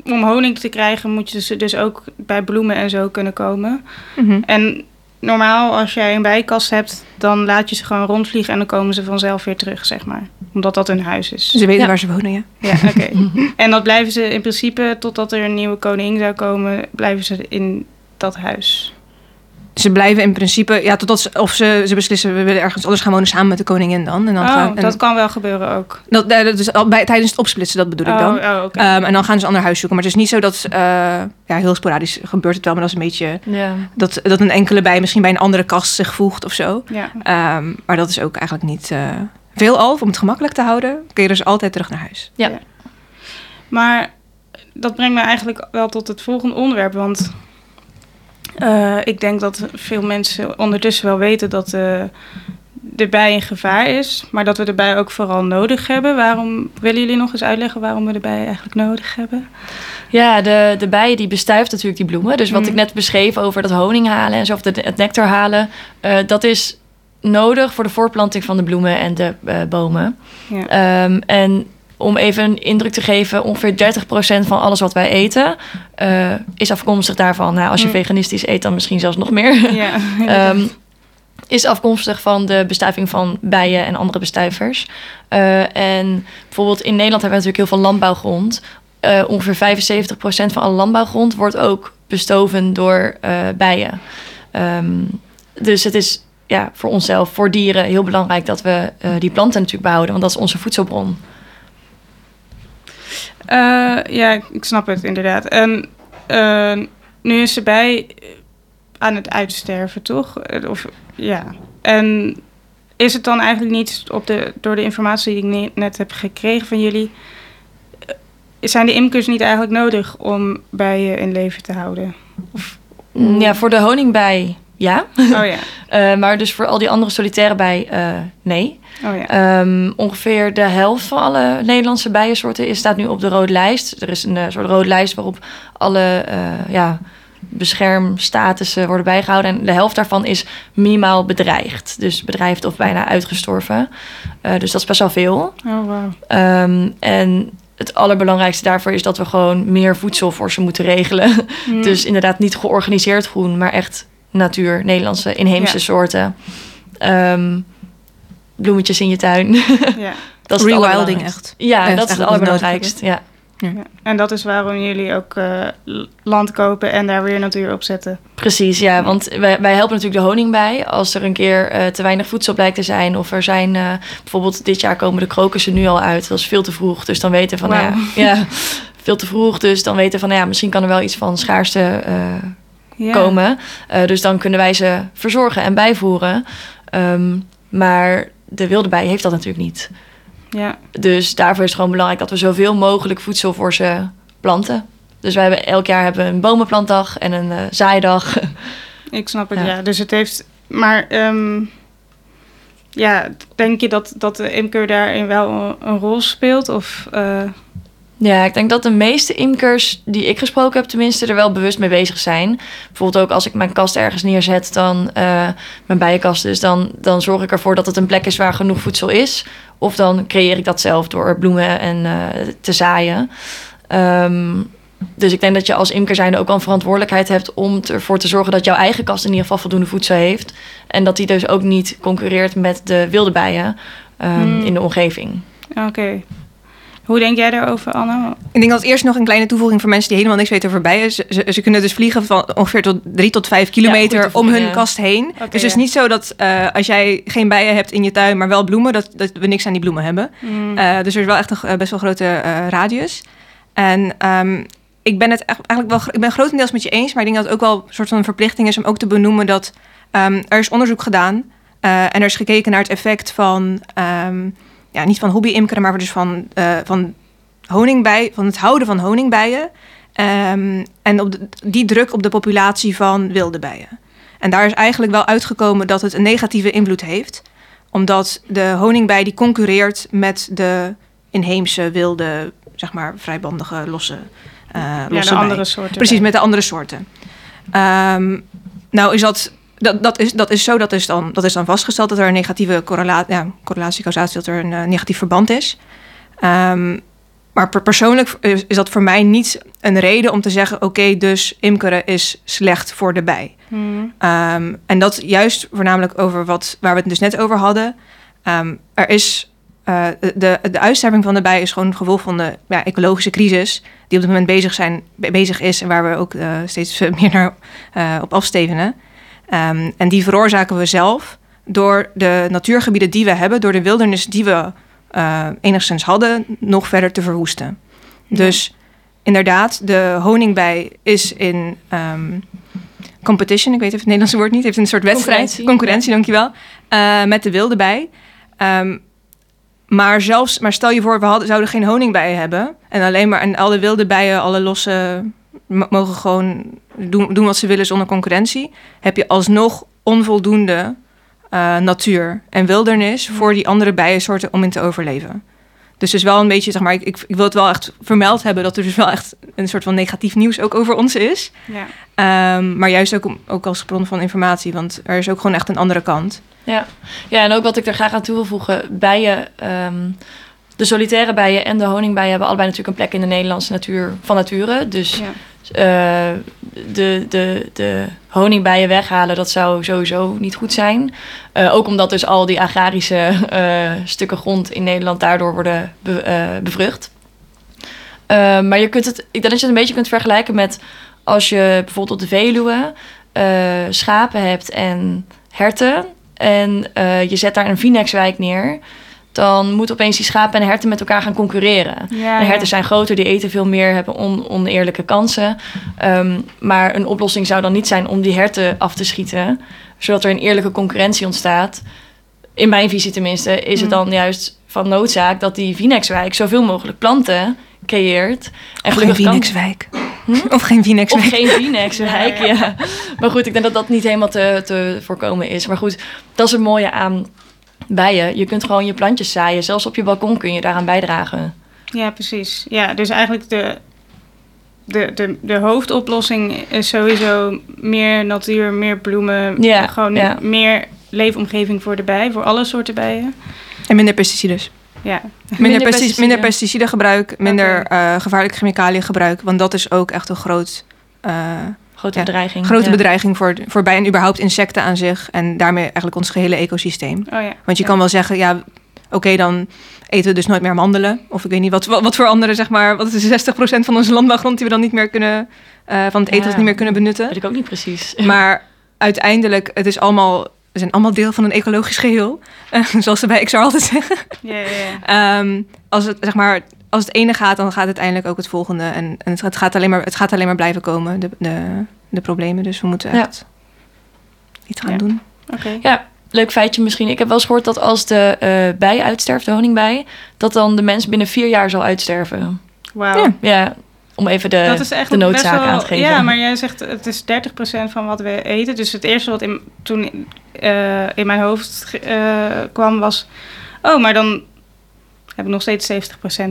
B: om honing te krijgen moet je ze dus ook bij bloemen en zo kunnen komen.
D: Mhm.
B: En normaal als jij een bijkast hebt, dan laat je ze gewoon rondvliegen en dan komen ze vanzelf weer terug, zeg maar. Omdat dat hun huis is.
D: Ze weten
C: Ja.
D: waar ze wonen, ja.
B: Ja, oké. en dat blijven ze in principe, totdat er een nieuwe koning zou komen, blijven ze in dat huis.
D: Ze blijven in principe, ja, totdat ze, of ze, ze beslissen, we willen ergens anders gaan wonen samen met de koningin dan. En dan
B: oh,
D: gaan, en
B: dat kan wel gebeuren ook.
D: dat, eh, dat is al bij, tijdens het opsplitsen, dat bedoel ik dan.
B: Oh, oh, oké.
D: Ehm, en dan gaan ze een ander huis zoeken. Maar het is niet zo dat, eh, ja, heel sporadisch gebeurt het wel, maar dat is een beetje,
C: Ja.
D: dat, dat een enkele bij misschien bij een andere kast zich voegt of zo.
B: ja.
D: Ehm, maar dat is ook eigenlijk niet eh, veel al. Om het gemakkelijk te houden, kun je dus altijd terug naar huis.
B: Maar dat brengt me eigenlijk wel tot het volgende onderwerp. Want eh, ik denk dat veel mensen ondertussen wel weten dat eh, de bij een gevaar is. Maar dat we de bij ook vooral nodig hebben. Waarom willen jullie nog eens uitleggen waarom we de bij eigenlijk nodig hebben?
C: Ja, de, de bijen die bestuift natuurlijk die bloemen. Dus wat
B: Mm.
C: ik net beschreef over dat honing halen en zo, of de, het nectar halen, eh, dat is nodig voor de voortplanting van de bloemen en de bomen.
B: Ja.
C: Ehm, en om even een indruk te geven, ongeveer 30% van alles wat wij eten eh, is afkomstig daarvan. Nou, als je
B: Mm.
C: veganistisch eet, dan misschien zelfs nog meer.
B: ja.
C: Ehm, is afkomstig van de bestuiving van bijen en andere bestuivers. Eh, en bijvoorbeeld in Nederland hebben we natuurlijk heel veel landbouwgrond. Eh, ongeveer 75% van alle landbouwgrond wordt ook bestoven door bijen. Ehm, dus het is ja, voor onszelf, voor dieren, heel belangrijk dat we die planten natuurlijk behouden, want dat is onze voedselbron.
B: Eh, ja, ik- snap het inderdaad. En eh, nu is ze bij aan het uitsterven, toch? Eh, Of, ja. En is het dan eigenlijk niet op de, door de informatie die ik ne- net heb gekregen van jullie... eh, zijn de imkers niet eigenlijk nodig om bijen in leven te houden? Of,
C: Ja, voor de honingbij ja.
B: oh ja,
C: Eh, maar dus voor al die andere solitaire bij eh, nee.
B: oh ja.
C: Ehm, ongeveer de helft van alle Nederlandse bijensoorten is, staat nu op de rode lijst. Er is een eh, soort rode lijst waarop alle ja, beschermstatussen worden bijgehouden. En de helft daarvan is minimaal bedreigd. Dus bedreigd of bijna uitgestorven. Dus dat is best wel veel.
B: Oh, wauw.
C: Ehm, en het allerbelangrijkste daarvoor is dat we gewoon meer voedsel voor ze moeten regelen.
B: Hmm.
C: Dus inderdaad niet georganiseerd groen, maar echt natuur, Nederlandse inheemse
B: Ja.
C: soorten. Ehm, bloemetjes in je tuin.
B: ja.
C: dat is
D: Rewilding
C: allerbelangrijkste.
D: echt.
C: Ja, dat is het
D: eigenlijk wat we nodig
C: allerbelangrijkst. Ja.
B: ja. En dat is waarom jullie ook eh, land kopen en daar weer natuur op zetten.
C: Precies, ja. Want wij, wij helpen natuurlijk de honing bij. Als er een keer eh, te weinig voedsel blijkt te zijn. Of er zijn eh, bijvoorbeeld dit jaar komen de krokussen nu al uit. Dat is veel te vroeg. Dus dan weten we van nou ja, ja, veel te vroeg. Dus dan weten we van nou ja, misschien kan er wel iets van schaarste eh,
B: Ja.
C: komen. Eh, dus dan kunnen wij ze verzorgen en bijvoeren. Ehm, maar de wilde bij heeft dat natuurlijk niet.
B: Ja.
C: Dus daarvoor is het gewoon belangrijk dat we zoveel mogelijk voedsel voor ze planten. Dus wij hebben elk jaar hebben we een bomenplantdag en een eh, zaaidag.
B: Ik snap het, ja.
C: Ja.
B: Dus het heeft... Maar ehm, ja, denk je dat, dat de imker daarin wel een, een rol speelt? Of, eh,
C: Ja, ik denk dat de meeste imkers die ik gesproken heb, tenminste, er wel bewust mee bezig zijn. Bijvoorbeeld ook als ik mijn kast ergens neerzet, dan eh, mijn bijenkast dus, dan, dan zorg ik ervoor dat het een plek is waar genoeg voedsel is. Of dan creëer ik dat zelf door bloemen en eh, te zaaien. Ehm, dus ik denk dat je als imker zijnde ook wel een verantwoordelijkheid hebt om ervoor te zorgen dat jouw eigen kast in ieder geval voldoende voedsel heeft. En dat die dus ook niet concurreert met de wilde bijen ehm,
B: Hmm.
C: in de omgeving.
B: Oké. Hoe denk jij daarover, Anne?
D: Ik denk dat eerst nog een kleine toevoeging voor mensen die helemaal niks weten over bijen. Ze, ze, ze kunnen dus vliegen van ongeveer tot drie tot vijf kilometer
C: goede
D: om hun
C: ja.
D: kast heen. Dus het is niet zo dat eh, als jij geen bijen hebt in je tuin, maar wel bloemen, dat, dat we niks aan die bloemen hebben.
B: Hmm.
D: Eh, dus er is wel echt een eh, best wel grote radius. En ehm, ik ben het eigenlijk wel, ik ben grotendeels met je eens, maar ik denk dat het ook wel een soort van verplichting is om ook te benoemen dat ehm, er is onderzoek gedaan en er is gekeken naar het effect van, ehm, ja, niet van hobby-imkeren, maar dus van, eh, van honingbij, van het houden van honingbijen. Ehm, en op de- die druk op de populatie van wilde bijen. En daar is eigenlijk wel uitgekomen dat het een negatieve invloed heeft. Omdat de honingbij die concurreert met de inheemse, wilde, zeg maar vrijbandige, losse, eh
B: ja,
D: losse
B: de andere soorten.
D: Precies,
B: bij.
D: met de andere soorten. Ehm, nou is dat, dat, dat, is, dat is zo, dat is, dan, dat is dan vastgesteld dat er een negatieve correlatie, ja, correlatie, causatie, dat er een eh, negatief verband is. Ehm, maar per- persoonlijk is, is dat voor mij niet een reden om te zeggen: oké, dus imkeren is slecht voor de bij.
B: Hmm.
D: Ehm, en dat juist voornamelijk over wat, waar we het dus net over hadden. Ehm, er is eh, de, de uitsterving van de bij is gewoon een gevolg van de ja, ecologische crisis die op dit moment bezig, zijn, be- bezig is en waar we ook eh, steeds meer naar op afstevenen. Ehm, en die veroorzaken we zelf door de natuurgebieden die we hebben, door de wildernis die we eh, enigszins hadden, nog verder te verwoesten. Dus inderdaad, de honingbij is in ehm, competition, ik weet even het Nederlandse woord niet, heeft een soort wedstrijd,
C: Concurrentie,
D: concurrentie, dankjewel, eh, met de wilde bij. Ehm, maar zelfs, maar stel je voor, we hadden, zouden geen honingbijen hebben en alleen maar en alle wilde bijen, alle losse, mogen gewoon doen, doen wat ze willen zonder concurrentie, heb je alsnog onvoldoende eh, natuur en wildernis voor die andere bijensoorten om in te overleven. Dus het is wel een beetje, zeg maar, ik, ik, wil het wel echt vermeld hebben dat er dus wel echt een soort van negatief nieuws ook over ons is.
B: Ja.
D: Ehm, maar juist ook, ook als bron van informatie, want er is ook gewoon echt een andere kant.
C: Ja. ja, en ook wat ik er graag aan toe wil voegen. Bijen, ehm, de solitaire bijen en de honingbijen hebben allebei natuurlijk een plek in de Nederlandse natuur van nature. Dus
B: Ja.
C: eh, de, de, de honingbijen weghalen, dat zou sowieso niet goed zijn. Eh, ook omdat dus al die agrarische eh, stukken grond in Nederland daardoor worden be- bevrucht. Maar je kunt het, ik denk dat je het een beetje kunt vergelijken met als je bijvoorbeeld op de Veluwe schapen hebt en herten. En je zet daar een Vinexwijk neer. Dan moeten opeens die schapen en herten met elkaar gaan concurreren.
B: Ja,
C: de
B: ja.
C: herten zijn groter, die eten veel meer, hebben on- oneerlijke kansen. Ehm, maar een oplossing zou dan niet zijn om die herten af te schieten, zodat er een eerlijke concurrentie ontstaat. In mijn visie tenminste, is het
B: Mm.
C: dan juist van noodzaak dat die Vinexwijk zoveel mogelijk planten creëert. En
D: Of geen
C: gelukkig kan-
D: Phoenixwijk.
C: Hm?
D: Of geen
C: of
D: Phoenixwijk.
C: geen Phoenixwijk,
B: Ja,
C: ja,
B: ja.
C: Maar goed, ik denk dat dat niet helemaal te, te voorkomen is. Maar goed, dat is het mooie aan bijen. Je kunt gewoon je plantjes zaaien. Zelfs op je balkon kun je daaraan bijdragen.
B: Ja, precies. Ja, dus eigenlijk de, de, de, de hoofdoplossing is sowieso meer natuur, meer bloemen.
C: Ja,
B: gewoon
C: ja.
B: meer leefomgeving voor de bij, voor alle soorten bijen.
D: En minder pesticiden.
B: Ja,
D: Minder,
C: pesticiden.
D: pesticiden. minder pesticidengebruik, minder
B: Oké.
D: eh, gevaarlijke chemicaliëngebruik. Want dat is ook echt een groot, eh,
C: Grote
D: Ja,
C: bedreiging.
D: grote
C: ja.
D: bedreiging voor, voor en überhaupt insecten aan zich. En daarmee eigenlijk ons gehele ecosysteem.
B: oh ja.
D: Want je kan wel zeggen, ja, oké, dan eten we dus nooit meer mandelen. Of ik weet niet wat, wat, wat voor andere, zeg maar, wat is de 60% van onze landbouwgrond die we dan niet meer kunnen, eh, van het eten niet meer kunnen benutten.
C: Weet ik ook niet precies.
D: Maar uiteindelijk, het is allemaal, we zijn allemaal deel van een ecologisch geheel. Eh, zoals ze bij XR altijd zeggen.
B: Ja, ja, ja.
D: Ehm, als, het, zeg maar, als het ene gaat, dan gaat uiteindelijk ook het volgende. En, en het, gaat- het, gaat alleen maar, het gaat alleen maar blijven komen, de, de, de problemen. Dus we moeten
C: Ja.
D: echt iets gaan
B: Ja.
D: doen.
B: Oké.
C: Ja, leuk feitje misschien. Ik heb wel eens gehoord dat als de eh, bij uitsterft, de honingbij, dat dan de mens binnen vier jaar zal uitsterven.
B: Wauw.
D: Ja.
C: Ja, om even de,
B: dat is echt
C: de noodzaak
B: wel,
C: aan te geven.
B: Ja, maar jij zegt het is 30% van wat we eten. Dus het eerste wat in, toen eh, in mijn hoofd eh, kwam was... Oh, maar dan heb ik nog steeds 70%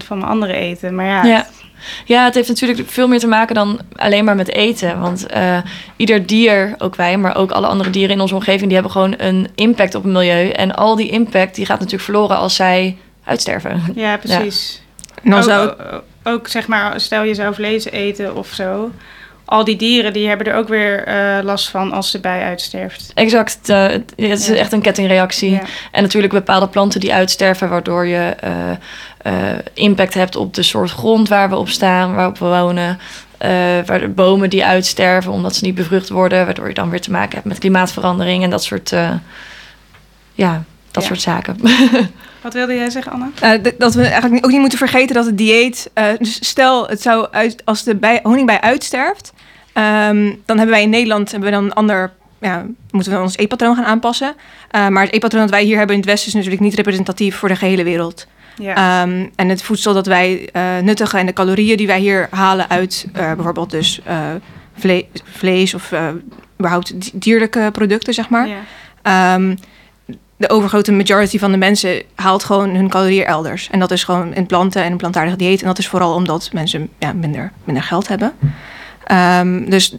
B: van mijn andere eten. Maar ja,
C: Ja. Ja, het heeft natuurlijk veel meer te maken dan alleen maar met eten. Want eh, ieder dier, ook wij, maar ook alle andere dieren in onze omgeving, die hebben gewoon een impact op het milieu. En al die impact die gaat natuurlijk verloren als zij uitsterven.
B: ja precies. Ook,
D: zou
B: ook, ook, zeg maar, stel je zou vlees eten of zo. Al die dieren die hebben er ook weer eh, last van als de bij uitsterft.
C: Exact, eh, het is
B: Ja.
C: echt een kettingreactie.
B: Ja.
C: En natuurlijk bepaalde planten die uitsterven, waardoor je eh, impact hebt op de soort grond waar we op staan, waarop we wonen. Waar de bomen die uitsterven omdat ze niet bevrucht worden, waardoor je dan weer te maken hebt met klimaatverandering en dat soort, ja, dat
B: Ja.
C: soort zaken.
B: Wat wilde jij zeggen, Anna?
D: Eh, dat we eigenlijk ook niet moeten vergeten dat het dieet. eh, dus stel, het zou uit, als de bij, honingbij uitsterft, ehm, dan hebben wij in Nederland hebben we dan een ander. Ja, moeten we ons eetpatroon gaan aanpassen. Eh, maar het eetpatroon dat wij hier hebben in het Westen is natuurlijk niet representatief voor de gehele wereld.
B: Ja.
D: Ehm, en het voedsel dat wij nuttigen en de calorieën die wij hier halen uit bijvoorbeeld dus vle- vlees of überhaupt di- dierlijke producten, zeg maar.
B: ja.
D: Ehm, de overgrote majority van de mensen haalt gewoon hun calorieën elders. En dat is gewoon in planten en een plantaardig dieet. En dat is vooral omdat mensen ja, minder, minder geld hebben. Ehm, dus,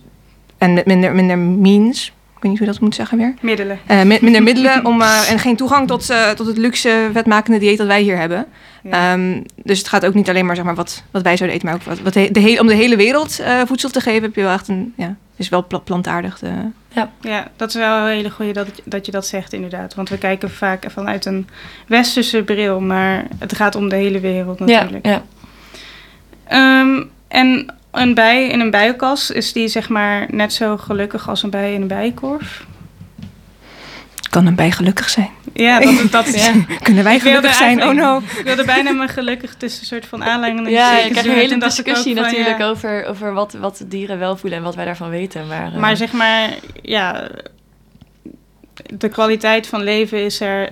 D: en met minder, minder means. Ik weet niet hoe dat moet zeggen weer.
B: Middelen.
D: Eh, mi- minder middelen om, eh, en geen toegang tot, eh, tot het luxe vetmakende dieet dat wij hier hebben.
B: Ja.
D: Ehm, dus het gaat ook niet alleen maar, zeg maar wat, wat wij zouden eten, maar ook wat, wat de, de hele, om de hele wereld voedsel te geven, heb je wel echt een, ja, het is wel pla- plantaardig. De,
B: Ja, dat is wel een hele goede dat, dat je dat zegt inderdaad. Want we kijken vaak vanuit een westerse bril, maar het gaat om de hele wereld
C: Ja,
B: natuurlijk.
C: ja.
B: Ehm, en een bij in een bijenkas, is die zeg maar net zo gelukkig als een bij in een bijenkorf?
D: Kan een bij gelukkig zijn?
B: Ja, dat, dat.
C: Ja.
D: Kunnen wij
B: Ik
D: gelukkig zijn? Oh no.
B: Ik wilde bijna me gelukkig tussen een soort van aanleiding
C: Ja, je krijgt een hele
B: ik
C: discussie
B: van,
C: natuurlijk
B: ja.
C: over, over wat, wat dieren wel voelen en wat wij daarvan weten. Maar, eh,
B: Maar zeg maar, ja, de kwaliteit van leven is er.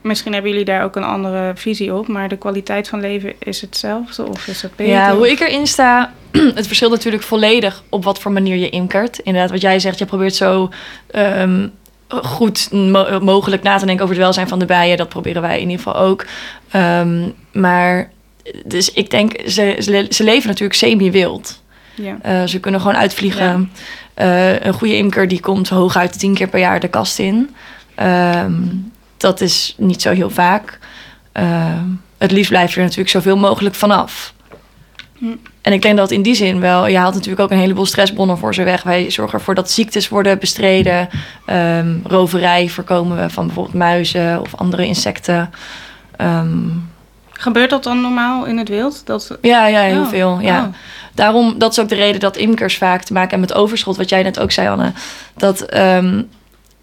B: Misschien hebben jullie daar ook een andere visie op, maar de kwaliteit van leven is hetzelfde of is het beter?
C: Ja, hoe ik erin sta, het verschilt natuurlijk volledig op wat voor manier je imkert. Inderdaad, wat jij zegt, je probeert zo ehm, goed mo- mogelijk na te denken over het welzijn van de bijen. Dat proberen wij in ieder geval ook. Ehm, maar, dus ik denk, ze, ze, ze leven natuurlijk semi-wild.
B: Ja.
C: Eh, ze kunnen gewoon uitvliegen. Eh, een goede imker die komt hooguit tien keer per jaar de kast in. Ehm, dat is niet zo heel vaak. Ehm, het liefst blijf je er natuurlijk zoveel mogelijk vanaf.
B: Hm.
C: En ik denk dat in die zin wel... Je haalt natuurlijk ook een heleboel stressbronnen voor ze weg. Wij zorgen ervoor dat ziektes worden bestreden. Ehm, roverij voorkomen we van bijvoorbeeld muizen of andere insecten. Ehm,
B: Gebeurt dat dan normaal in het wild? Dat,
C: ja, ja, heel
B: Oh,
C: veel. Ja.
B: oh.
C: Daarom, dat is ook de reden dat imkers vaak te maken hebben met overschot, wat jij net ook zei, Anne. Dat ehm,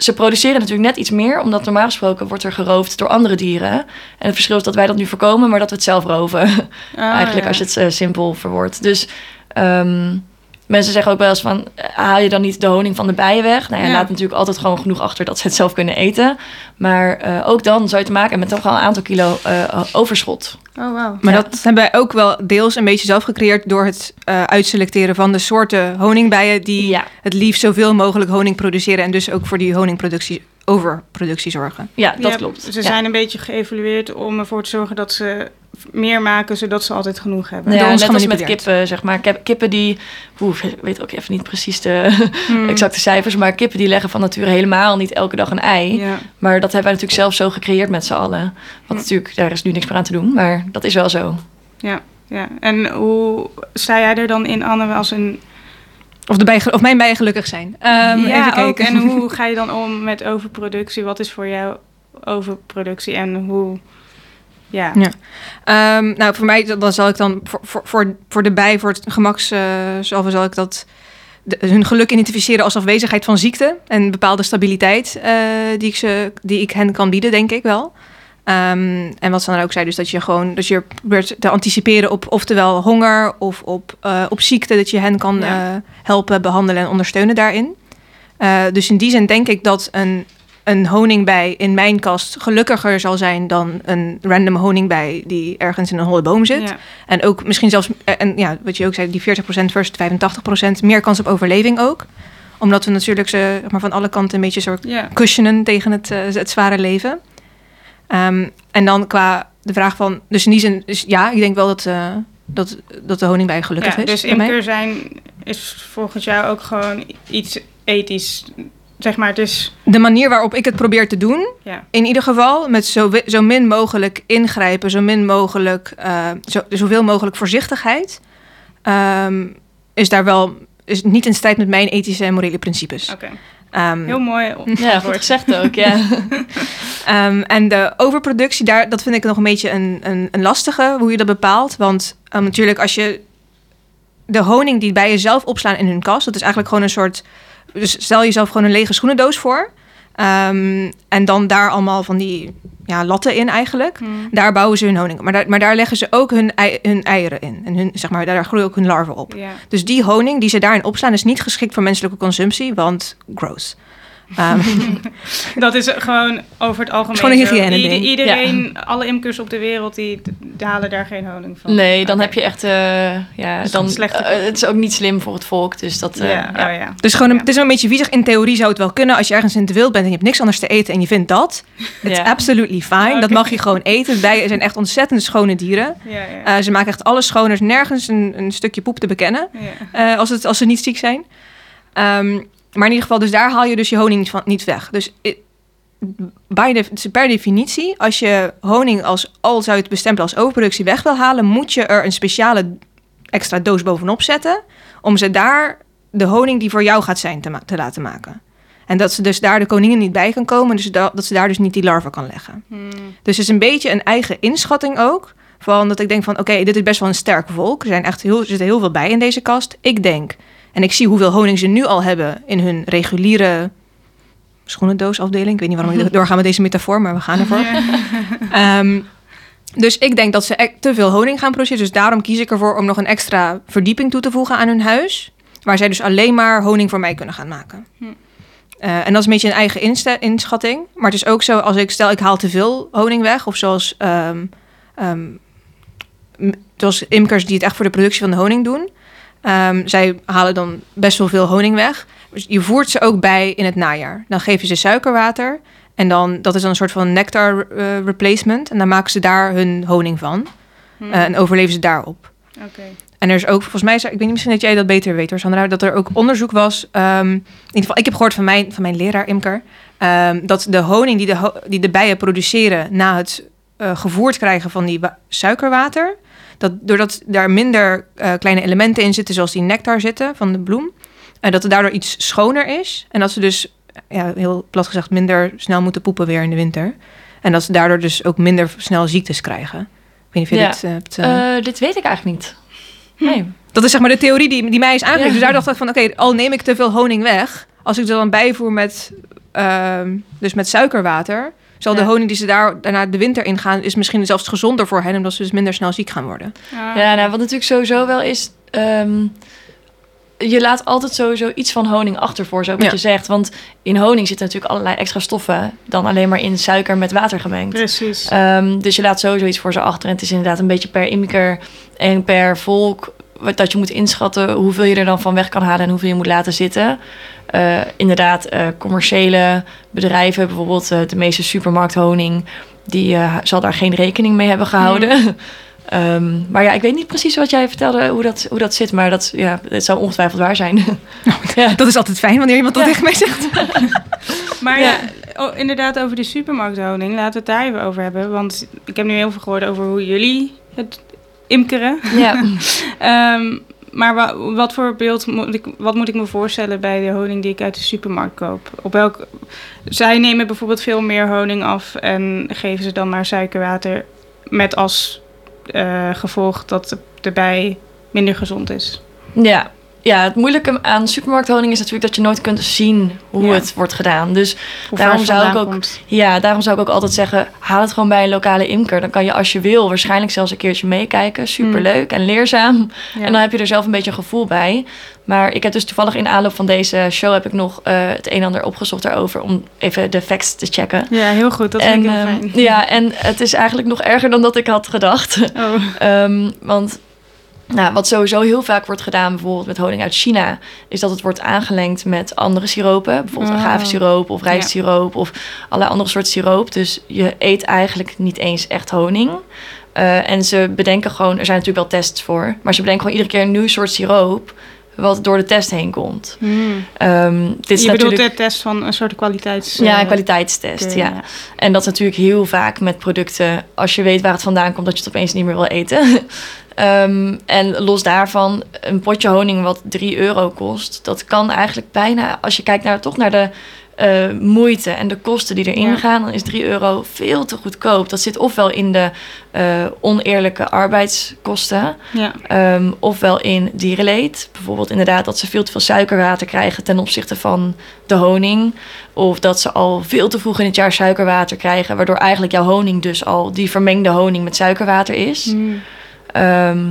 C: ze produceren natuurlijk net iets meer, omdat normaal gesproken wordt er geroofd door andere dieren. En het verschil is dat wij dat nu voorkomen, maar dat we het zelf roven.
B: Ah,
C: Eigenlijk
B: ja.
C: als je het eh, simpel verwoordt. Dus ehm, mensen zeggen ook wel eens van, eh, haal je dan niet de honing van de bijen weg? Nou ja,
B: Ja.
C: laat natuurlijk altijd gewoon genoeg achter dat ze het zelf kunnen eten. Maar eh, ook dan zou je te maken hebben met toch wel een aantal kilo eh, overschot.
B: Oh, wauw.
D: Maar
C: Ja.
D: dat hebben wij ook wel deels een beetje zelf gecreëerd door het eh, uitselecteren van de soorten honingbijen die
C: Ja.
D: het liefst zoveel mogelijk honing produceren en dus ook voor die honingproductie, overproductie zorgen.
C: Ja, dat
B: Ja,
C: klopt.
B: Ze
C: Ja.
B: zijn een beetje geëvalueerd om ervoor te zorgen dat ze meer maken, zodat ze altijd genoeg hebben.
C: Ja, net als met kippen, zeg maar. Kip- Kippen die... Ik weet ook even niet precies de
B: Hmm.
C: exacte cijfers... maar kippen die leggen van nature helemaal niet elke dag een ei.
B: Ja.
C: Maar dat hebben wij natuurlijk zelf zo gecreëerd met z'n allen. Wat natuurlijk, daar is nu niks meer aan te doen. Maar dat is wel zo.
B: Ja, ja. En hoe sta jij er dan in, Anne, als een...
D: Of, de bij, of mijn bijen gelukkig zijn. Ehm, even
B: ja,
D: kijken.
B: ook. En hoe ga je dan om met overproductie? Wat is voor jou overproductie en hoe... Ja,
D: Ja. Ehm, nou, voor mij dan zal ik dan voor, voor, voor, de bij, voor het gemaks, eh zal ik dat de- hun geluk identificeren als afwezigheid van ziekte en bepaalde stabiliteit eh, die, ik ze, die ik hen kan bieden, denk ik wel. Ehm, en wat ze dan ook zei, dus dat je gewoon dat je probeert te anticiperen op oftewel honger of op, eh, op ziekte, dat je hen kan
B: Ja.
D: helpen, behandelen en ondersteunen daarin. Dus in die zin denk ik dat een, een honingbij in mijn kast gelukkiger zal zijn dan een random honingbij die ergens in een holle boom zit.
B: ja.
D: En ook misschien zelfs, eh, en ja, wat je ook zei, die 40% versus 85%, meer kans op overleving ook. Omdat we natuurlijk ze maar, van alle kanten een beetje soort
B: ja.
D: cushionen tegen het, eh, het zware leven. Ehm, en dan qua de vraag van, dus in die zin, dus ja, ik denk wel dat, eh, dat, dat de honingbij gelukkig
B: ja
D: is.
B: dus
D: mij.
B: imker zijn is volgens jou ook gewoon iets ethisch. Zeg maar, het is...
D: De manier waarop ik het probeer te doen,
B: Ja,
D: in ieder geval met zo, zo min mogelijk ingrijpen, zo min mogelijk, eh, zo, zoveel mogelijk voorzichtigheid, ehm, is daar wel is niet in strijd met mijn ethische en morele principes.
B: oké.
D: Ehm,
B: Heel mooi
C: Ja, goed
B: antwoord.
C: gezegd ook, ja.
D: Ehm, en de overproductie, daar, dat vind ik nog een beetje een, een, een lastige, hoe je dat bepaalt. Want natuurlijk, als je de honing die bij jezelf opslaan in hun kast, dat is eigenlijk gewoon een soort. Dus stel jezelf gewoon een lege schoenendoos voor. Ehm, en dan daar allemaal van die ja, latten in eigenlijk.
B: Hmm.
D: Daar bouwen ze hun honing op. Maar daar, maar daar leggen ze ook hun, ei, hun eieren in. En hun, zeg maar, daar groeien ook hun larven op. Dus die honing die ze daarin opslaan is niet geschikt voor menselijke consumptie, want gross. Ehm,
B: Dat is gewoon over het algemeen.
D: Gewoon een.
B: Ieder- iedereen, alle imkers op de wereld, die, die halen daar geen honing van.
C: Nee, dan heb je echt... eh, ja,
B: is
C: dan, eh, het is ook niet slim voor het volk, dus dat... eh,
B: Ja,
C: ja.
B: oh ja.
D: Dus gewoon een,
B: Ja.
D: het is een beetje viezig. In theorie zou het wel kunnen als je ergens in het wild bent en je hebt niks anders te eten en je vindt dat. It's
C: Ja.
D: absolutely fine. Dat mag je gewoon eten. Bijen zijn echt ontzettend schone dieren.
B: Ja, ja.
D: Eh, ze maken echt alles schoon. Er is nergens een, een stukje poep te bekennen
B: ja.
D: eh, als, het, als ze niet ziek zijn. Ehm, maar in ieder geval, dus daar haal je dus je honing niet, van, niet weg. Dus bij de, per definitie, als je honing als, al zou je het bestempelen als overproductie weg wil halen, moet je er een speciale extra doos bovenop zetten. Om ze daar de honing die voor jou gaat zijn te, laten maken. En dat ze dus daar de koningin niet bij kan komen, dus da- dat ze daar dus niet die larven kan leggen.
B: Hmm.
D: Dus het is een beetje een eigen inschatting ook. Van dat ik denk van, oké, dit is best wel een sterk volk. Er, zijn echt heel, er zit heel veel bij in deze kast. Ik denk, en ik zie hoeveel honing ze nu al hebben in hun reguliere schoenendoosafdeling. Ik weet niet waarom ik doorga met deze metafoor, maar we gaan ervoor. Ehm, dus ik denk dat ze e- te veel honing gaan produceren. Dus daarom kies ik ervoor om nog een extra verdieping toe te voegen aan hun huis. Waar zij dus alleen maar honing voor mij kunnen gaan maken.
B: Hm.
D: Eh, en dat is een beetje een eigen inschatting. Maar het is ook zo, als ik stel ik haal te veel honing weg. Of zoals, ehm, ehm, zoals imkers die het echt voor de productie van de honing doen. Ehm, zij halen dan best wel veel honing weg. Dus je voert ze ook bij in het najaar. Dan geef je ze suikerwater. En dan, dat is dan een soort van nectar eh, replacement. En dan maken ze daar hun honing van.
B: Hmm.
D: Eh, en overleven ze daarop.
B: Oké.
D: En er is ook, volgens mij, ik weet niet, misschien dat jij dat beter weet hoor, Sandra, dat er ook onderzoek was. ehm, in ieder geval, ik heb gehoord van mijn, van mijn leraar Imker, ehm, dat de honing die de, ho- die de bijen produceren na het eh, gevoerd krijgen van die wa- suikerwater, dat doordat daar minder eh, kleine elementen in zitten, zoals die nectar zitten van de bloem, eh, dat het daardoor iets schoner is. En dat ze dus, ja, heel plat gezegd, minder snel moeten poepen weer in de winter. En dat ze daardoor dus ook minder snel ziektes krijgen. Ik weet niet of je
C: Ja.
D: dit eh, hebt... eh,
C: Eh, dit weet ik eigenlijk niet. Nee.
D: dat is zeg maar de theorie die, die mij is aangegeven.
C: Ja.
D: Dus daar dacht ik van, oké, al neem ik te veel honing weg... als ik er dan bijvoer met, ehm, dus met suikerwater... zal de honing die ze daar daarna de winter ingaan... is misschien zelfs gezonder voor hen... omdat ze dus minder snel ziek gaan worden.
B: Ah.
C: Ja, nou, wat natuurlijk sowieso wel is... ehm, je laat altijd sowieso iets van honing achter voor, zo wat
D: Ja.
C: je zegt. Want in honing zitten natuurlijk allerlei extra stoffen... dan alleen maar in suiker met water gemengd.
B: Precies.
C: Ehm, dus je laat sowieso iets voor ze achter. En het is inderdaad een beetje per imker en per volk... dat je moet inschatten hoeveel je er dan van weg kan halen... en hoeveel je moet laten zitten. Eh, inderdaad, eh, commerciële bedrijven, bijvoorbeeld eh, de meeste supermarkthoning... die eh, zal daar geen rekening mee hebben gehouden... Ehm, maar ja, ik weet niet precies wat jij vertelde, hoe dat, hoe dat zit. Maar dat, ja, het zou ongetwijfeld waar zijn. ja.
D: Dat is altijd fijn wanneer iemand dat
C: Ja.
D: tegen mij zegt.
B: Maar
C: Ja.
B: oh, inderdaad over die supermarkthoning. Laten we het daar even over hebben. Want ik heb nu heel veel gehoord over hoe jullie het imkeren.
C: ja.
B: Ehm, maar wa- wat voor beeld moet ik, wat moet ik me voorstellen bij de honing die ik uit de supermarkt koop? Op welk, zij nemen bijvoorbeeld veel meer honing af en geven ze dan maar suikerwater met als eh, gevolg dat de, de bij minder gezond is.
C: Ja. Ja, het moeilijke aan supermarkthoning is natuurlijk dat je nooit kunt zien hoe
B: Ja.
C: het wordt gedaan. Dus
B: Hoe
C: Daarom zou ik ook-
B: komt.
C: ja, daarom zou ik ook altijd zeggen, haal het gewoon bij een lokale imker. Dan kan je als je wil waarschijnlijk zelfs een keertje meekijken. Superleuk en leerzaam.
B: Ja.
C: En dan heb je er zelf een beetje een gevoel bij. Maar ik heb dus toevallig in aanloop van deze show heb ik nog eh, het een en ander opgezocht daarover om even de facts te checken.
B: ja, heel goed. Dat
C: en,
B: vind ik heel
C: ehm,
B: fijn.
C: ja, en het is eigenlijk nog erger dan dat ik had gedacht.
B: Oh.
C: Ehm, want nou, wat sowieso heel vaak wordt gedaan, bijvoorbeeld met honing uit China, is dat het wordt aangelengd met andere siropen. Bijvoorbeeld
B: Oh.
C: agavesiroop of rijstsiroop of allerlei andere soorten siroop. Dus je eet eigenlijk niet eens echt honing. Eh, en ze bedenken gewoon, er zijn natuurlijk wel tests voor, maar ze bedenken gewoon iedere keer een nieuw soort siroop wat door de test heen komt.
B: Hmm.
C: Dit is
B: Je bedoelt de test van een soort kwaliteits...
C: ja,
B: eh,
C: een kwaliteitstest. ja. En dat is natuurlijk heel vaak met producten. Als je weet waar het vandaan komt, dat je het opeens niet meer wil eten. Ehm, en los daarvan, een potje honing wat 3 euro kost, dat kan eigenlijk bijna, als je kijkt naar, toch naar de eh, moeite en de kosten die erin
B: Ja.
C: gaan, dan is 3 euro veel te goedkoop. Dat zit ofwel in de eh, oneerlijke arbeidskosten,
B: Ja.
C: Ehm, ofwel in dierenleed. Bijvoorbeeld inderdaad dat ze veel te veel suikerwater krijgen ten opzichte van de honing. Of dat ze al veel te vroeg in het jaar suikerwater krijgen, waardoor eigenlijk jouw honing dus al die vermengde honing met suikerwater is.
B: Hmm.
C: Ehm,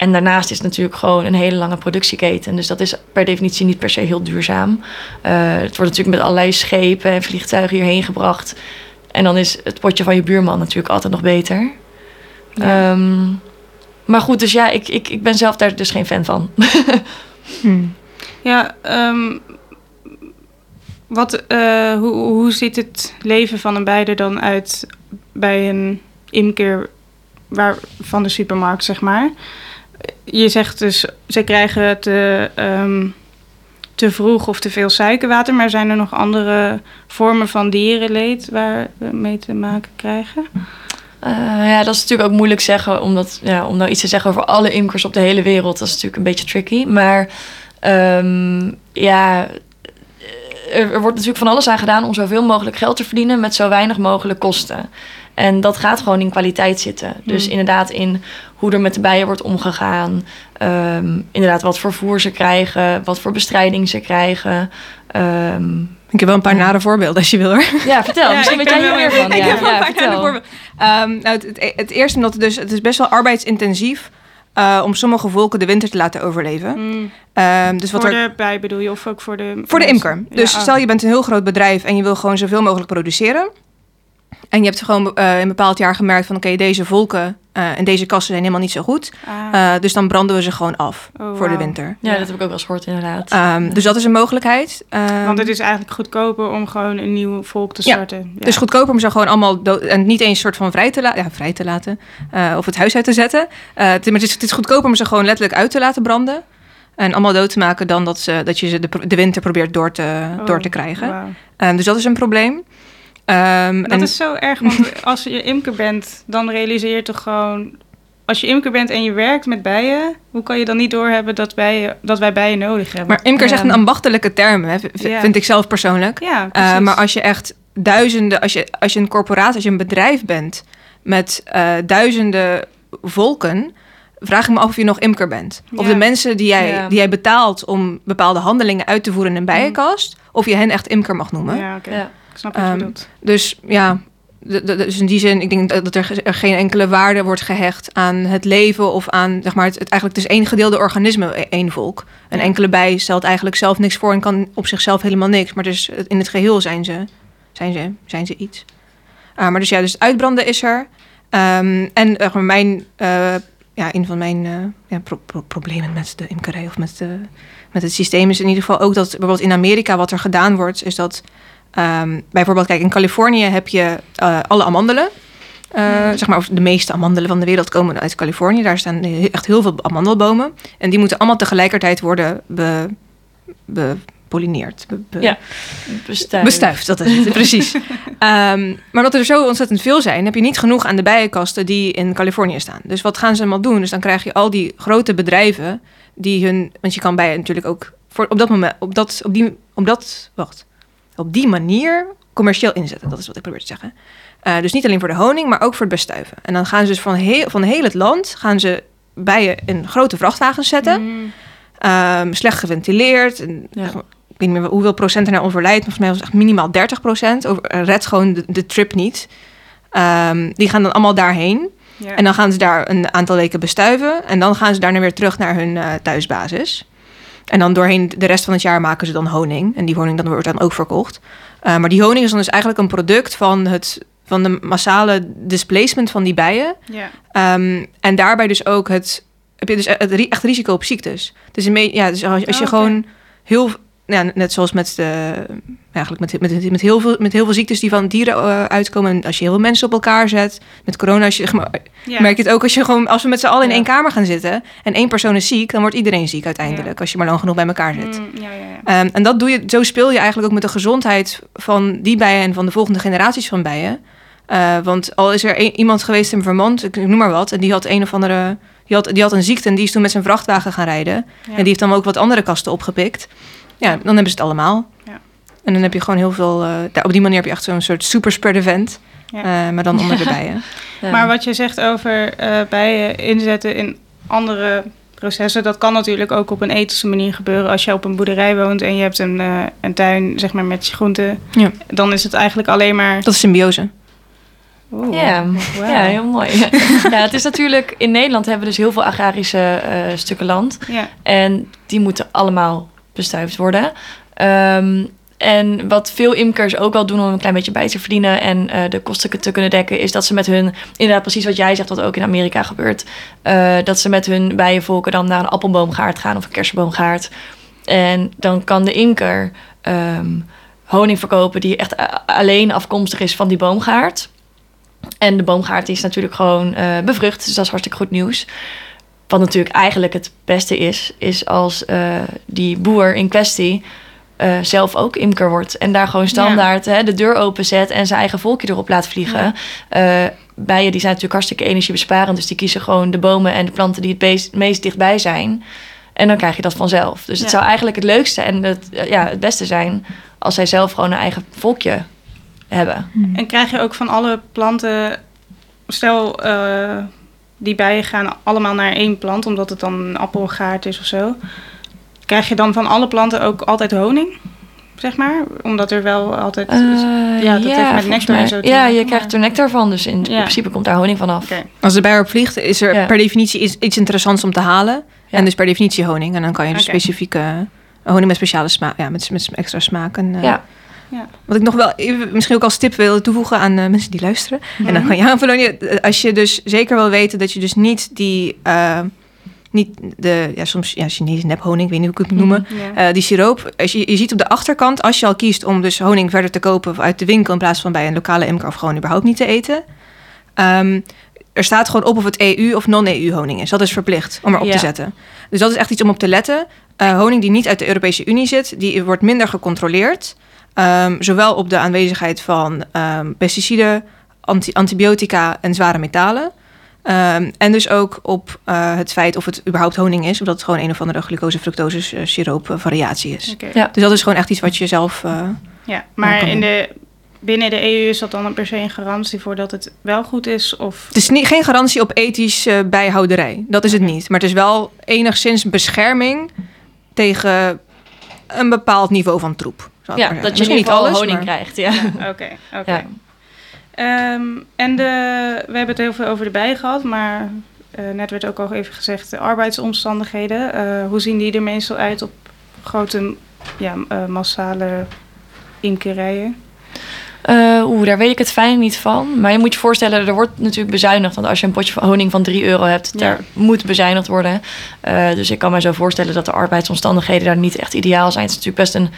C: en daarnaast is het natuurlijk gewoon een hele lange productieketen. Dus dat is per definitie niet per se heel duurzaam. Eh, het wordt natuurlijk met allerlei schepen en vliegtuigen hierheen gebracht. En dan is het potje van je buurman natuurlijk altijd nog beter.
B: Ja.
C: Ehm, maar goed, dus ja, ik, ik, ik ben zelf daar dus geen fan van.
D: Hmm.
B: Ja, ehm, wat, eh, hoe, hoe ziet het leven van een bijder dan uit bij een imker waar, van de supermarkt, zeg maar? Je zegt dus, ze krijgen te, ehm, te vroeg of te veel suikerwater. Maar zijn er nog andere vormen van dierenleed waar we mee te maken krijgen?
C: Eh, ja, dat is natuurlijk ook moeilijk zeggen, omdat, ja, om nou iets te zeggen over alle imkers op de hele wereld, dat is natuurlijk een beetje tricky. Maar ehm, ja, er, er wordt natuurlijk van alles aan gedaan om zoveel mogelijk geld te verdienen met zo weinig mogelijk kosten. En dat gaat gewoon in kwaliteit zitten. Dus
B: Hmm.
C: inderdaad in hoe er met de bijen wordt omgegaan. Ehm, inderdaad wat voor voer ze krijgen, wat voor bestrijding ze krijgen. Ehm,
D: Ik heb wel een paar nare voorbeelden als je wil hoor.
C: ja, vertel.
B: Ja,
C: Misschien
B: ik
C: weet jij hier meer van.
D: ik
C: ja,
D: heb wel
C: ja,
D: een paar nare voorbeelden. Ehm, nou, het, het, het eerste omdat het dus het is best wel arbeidsintensief eh, om sommige volken de winter te laten overleven.
B: Mm.
D: Ehm, dus wat
B: voor
D: er
B: de bij bedoel je, of ook voor de...
D: Voor de imker. Dus
B: Ja, oh.
D: stel je bent een heel groot bedrijf en je wil gewoon zoveel mogelijk produceren. En je hebt gewoon eh, in een bepaald jaar gemerkt van oké, deze volken eh, en deze kassen zijn helemaal niet zo goed.
B: Ah,
D: Eh, dus dan branden we ze gewoon af
B: Oh,
D: voor de winter.
C: Ja, dat heb ik ook wel eens gehoord inderdaad.
D: Ehm, dus dat is een mogelijkheid. Ehm,
B: Want het is eigenlijk goedkoper om gewoon een nieuw volk te starten. Ja.
D: Het is goedkoper om ze gewoon allemaal dood- en niet eens soort van vrij te, la- ja, vrij te laten eh, of het huis uit te zetten. Eh, het, maar het, is, het is goedkoper om ze gewoon letterlijk uit te laten branden. En allemaal dood te maken dan dat, ze, dat je ze de, winter probeert door te,
B: Oh,
D: door te krijgen. Ehm, dus dat is een probleem. Ehm,
B: Dat
D: en-
B: is zo erg, want als je imker bent, dan realiseer je toch gewoon... Als je imker bent en je werkt met bijen, hoe kan je dan niet doorhebben dat, bijen, dat wij bijen nodig hebben?
D: Maar imker is echt een ambachtelijke term, hè, vind ik zelf persoonlijk.
B: ja,
D: Eh,
B: precies.
D: maar als je echt duizenden, als je, als je een corporatie, als je een bedrijf bent met eh, duizenden volken, vraag ik me af of je nog imker bent. Of de mensen die jij,
C: Ja.
D: die jij betaalt om bepaalde handelingen uit te voeren in een bijenkast, of je hen echt imker mag noemen.
B: Ja. Ik snap wat je
D: Ehm,
B: bedoelt.
D: Dus ja, dus in die zin, ik denk dat er, ge- er geen enkele waarde wordt gehecht aan het leven of aan, zeg maar, het, het eigenlijk het is één gedeelde organisme, e- één volk. Een enkele bij stelt eigenlijk zelf niks voor en kan op zichzelf helemaal niks. Maar dus in het geheel zijn ze, zijn ze, zijn ze iets. Ah, maar dus ja, dus het uitbranden is er. Ehm, en eh, mijn, eh, ja, een van mijn eh, ja, pro- pro- problemen met de imkerij of met, de, met het systeem is in ieder geval ook dat bijvoorbeeld in Amerika wat er gedaan wordt, is dat Ehm, bijvoorbeeld, kijk, in Californië heb je eh, alle amandelen. Eh, zeg maar, of de meeste amandelen van de wereld komen uit Californië. Daar staan echt heel veel amandelbomen. En die moeten allemaal tegelijkertijd worden be. Be, be-
C: Ja. Bestuif.
D: Bestuift, dat is het, precies. Ehm, maar omdat er zo ontzettend veel zijn, heb je niet genoeg aan de bijenkasten die in Californië staan. Dus wat gaan ze allemaal doen? Dus dan krijg je al die grote bedrijven die hun. Want je kan bijen natuurlijk ook voor, op dat moment, op dat, op die, op dat, wacht, op die manier commercieel inzetten. Dat is wat ik probeer te zeggen. Eh, dus niet alleen voor de honing, maar ook voor het bestuiven. En dan gaan ze dus van heel, van heel het land gaan ze bijen in grote vrachtwagens zetten.
B: Mm.
D: Ehm, slecht geventileerd. En,
C: Ja.
D: echt, Ik weet niet meer hoeveel procent er nou overlijdt. Volgens mij was het echt minimaal 30 procent. Red gewoon de, de trip niet. Ehm, die gaan dan allemaal daarheen.
B: Ja.
D: En dan gaan ze daar een aantal weken bestuiven. En dan gaan ze daarna weer terug naar hun eh, thuisbasis. En dan doorheen de rest van het jaar maken ze dan honing. En die honing dan wordt dan ook verkocht. Eh, maar die honing is dan dus eigenlijk een product van, het, van de massale displacement van die bijen.
B: ja.
D: Ehm, en daarbij dus ook het, heb je dus het ri- echt risico op ziektes. Dus, ja, dus als, als je
B: Oh,
D: gewoon heel, ja, net zoals met de, eigenlijk met, met, met, heel veel, met heel veel ziektes die van dieren eh, uitkomen. En als je heel veel mensen op elkaar zet, met corona, als je,
B: ja.
D: merk je het ook als je gewoon, als we met z'n allen in één kamer gaan zitten en één persoon is ziek, dan wordt iedereen ziek uiteindelijk, als je maar lang genoeg bij elkaar zit.
B: Mm, ja, ja, ja.
D: Ehm, en dat doe je, zo speel je eigenlijk ook met de gezondheid van die bijen en van de volgende generaties van bijen. Eh, want al is er een- iemand geweest in Vermont, ik noem maar wat, en die had een of andere. Die had, die had een ziekte en die is toen met zijn vrachtwagen gaan rijden. En die heeft dan ook wat andere kasten opgepikt. Ja, dan hebben ze het allemaal.
B: Ja.
D: En dan heb je gewoon heel veel. eh, daar- op die manier heb je echt zo'n soort super spread event.
B: Ja.
D: eh, maar dan onder de bijen.
C: Ja.
B: Maar wat je zegt over eh bijen inzetten in andere processen, dat kan natuurlijk ook op een ethische manier gebeuren. Als je op een boerderij woont en je hebt een, eh, een tuin zeg maar, met je groenten,
D: Ja.
B: dan is het eigenlijk alleen maar.
D: Dat is symbiose.
B: Oeh,
C: Ja, ja, heel mooi. ja, het is natuurlijk... In Nederland hebben we dus heel veel agrarische eh, stukken land.
B: Ja,
C: En die moeten allemaal bestuift worden. Ehm, en wat veel imkers ook wel doen om een klein beetje bij te verdienen en eh, de kosten te kunnen dekken, is dat ze met hun, inderdaad precies wat jij zegt, wat ook in Amerika gebeurt, eh, dat ze met hun bijenvolken dan naar een appelboomgaard gaan of een kersenboomgaard. En dan kan de imker ehm, honing verkopen die echt alleen afkomstig is van die boomgaard. En de boomgaard is natuurlijk gewoon eh, bevrucht, dus dat is hartstikke goed nieuws. Wat natuurlijk eigenlijk het beste is, is als eh, die boer in kwestie eh, zelf ook imker wordt. En daar gewoon standaard hè, de deur openzet en zijn eigen volkje erop laat vliegen. Eh, bijen die zijn natuurlijk hartstikke energiebesparend. Dus die kiezen gewoon de bomen en de planten die het beest- meest dichtbij zijn. En dan krijg je dat vanzelf. Dus het
B: Ja.
C: zou eigenlijk het leukste en het, ja, het beste zijn als zij zelf gewoon een eigen volkje hebben.
B: En krijg je ook van alle planten, stel die bijen gaan allemaal naar één plant, omdat het dan een appelgaard is of zo. Krijg je dan van alle planten ook altijd honing, zeg maar? Omdat er wel altijd...
C: Eh,
B: ja, dat heeft met nectar en zo te
C: Ja,
B: maken,
C: je
B: maar-
C: krijgt er nectar van. Dus in
B: Ja.
C: principe komt daar honing vanaf.
B: Oké.
D: Als de bij erop vliegt, is er
C: Ja.
D: per definitie iets, iets interessants om te halen.
C: Ja.
D: En dus per definitie honing. En dan kan je dus specifieke honing met speciale smaak, ja, met, met extra smaak. En, eh,
C: Ja.
D: Wat ik nog wel even, misschien ook als tip wil toevoegen aan eh, mensen die luisteren. En dan kan je aanvullen. je- Als je dus zeker wil weten dat je dus niet die, eh, niet de, ja, soms ja, Chinese nephoning, ik weet niet hoe ik het moet noemen.
B: Ja.
D: Eh, die siroop, als je, je ziet op de achterkant, als je al kiest om dus honing verder te kopen uit de winkel in plaats van bij een lokale imker of gewoon überhaupt niet te eten. ehm, er staat gewoon op of het EU of non-EU honing is. Dat is verplicht om erop
C: Ja.
D: te zetten. Dus dat is echt iets om op te letten. Eh, honing die niet uit de Europese Unie zit, die wordt minder gecontroleerd. Ehm, zowel op de aanwezigheid van ehm, pesticiden, anti- antibiotica en zware metalen. Ehm, en dus ook op eh, het feit of het überhaupt honing is, of dat het gewoon een of andere glucose-fructose siroop variatie is.
B: Oké.
C: Ja.
D: Dus dat is gewoon echt iets wat je zelf. eh,
B: Ja, maar
D: kan
B: in de, binnen de EU is dat dan per se een garantie voor dat het wel goed is? Of
D: het is niet, geen garantie op ethisch eh, bijhouderij. Dat is het niet. Maar het is wel enigszins bescherming tegen een bepaald niveau van troep.
C: Ja, dat je
D: Misschien niet alles,
C: honing
D: maar-
C: krijgt. Ja.
B: Oké, oké.
C: Ja.
B: Ehm, en de, we hebben het heel veel over de bijen gehad, maar eh, net werd ook al even gezegd de arbeidsomstandigheden. Eh, hoe zien die er meestal uit op grote, ja, eh, massale imkerijen?
C: Eh, Oeh, daar weet ik het fijn niet van. Maar je moet je voorstellen, er wordt natuurlijk bezuinigd. Want als je een potje van honing van 3 euro hebt,
B: Ja.
C: daar moet bezuinigd worden. Eh, dus ik kan me zo voorstellen dat de arbeidsomstandigheden daar niet echt ideaal zijn. Het is natuurlijk best een,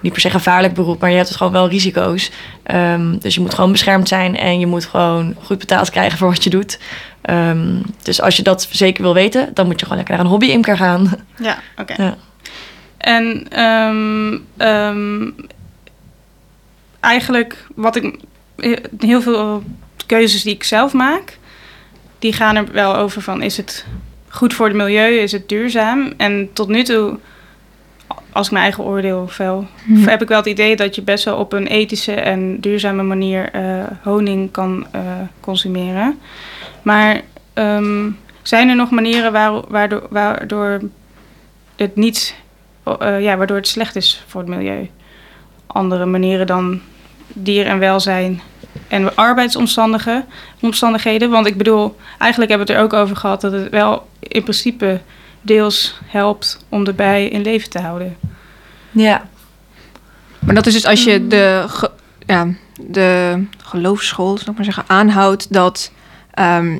C: niet per se gevaarlijk beroep, maar je hebt het gewoon wel risico's. Ehm, dus je moet gewoon beschermd zijn en je moet gewoon goed betaald krijgen voor wat je doet. Ehm, dus als je dat zeker wil weten, dan moet je gewoon lekker naar een hobby-imker gaan.
B: Ja, oké.
C: Ja.
B: En ehm, ehm, eigenlijk wat ik heel veel keuzes die ik zelf maak, die gaan er wel over van is het goed voor het milieu, is het duurzaam? En tot nu toe, als ik mijn eigen oordeel vel,
D: Mhm.
B: heb ik wel het idee dat je best wel op een ethische en duurzame manier eh, honing kan eh, consumeren. Maar ehm, zijn er nog manieren waar, waardoor, waardoor het niet, eh, ja, waardoor het slecht is voor het milieu? Andere manieren dan dier en welzijn en arbeidsomstandigheden. Omstandigheden. Want ik bedoel, eigenlijk hebben we het er ook over gehad dat het wel in principe deels helpt om de bij in leven te houden.
C: Ja,
D: Maar dat is dus als je de, ge- ja, de geloofsschool, zal ik maar zeggen, aanhoudt dat ehm,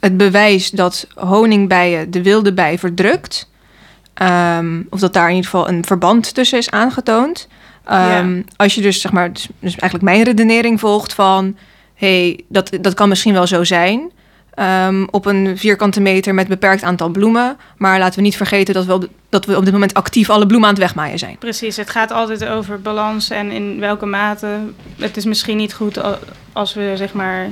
D: het bewijs dat honingbijen de wilde bij verdrukt, ehm, of dat daar in ieder geval een verband tussen is aangetoond. Ehm, Als je dus, zeg maar, dus, dus eigenlijk mijn redenering volgt van, hey, dat, dat kan misschien wel zo zijn. ehm, op een vierkante meter met beperkt aantal bloemen. Maar laten we niet vergeten dat we, op, dat we op dit moment actief alle bloemen aan het wegmaaien zijn.
B: Precies, het gaat altijd over balans en in welke mate. Het is misschien niet goed als we zeg maar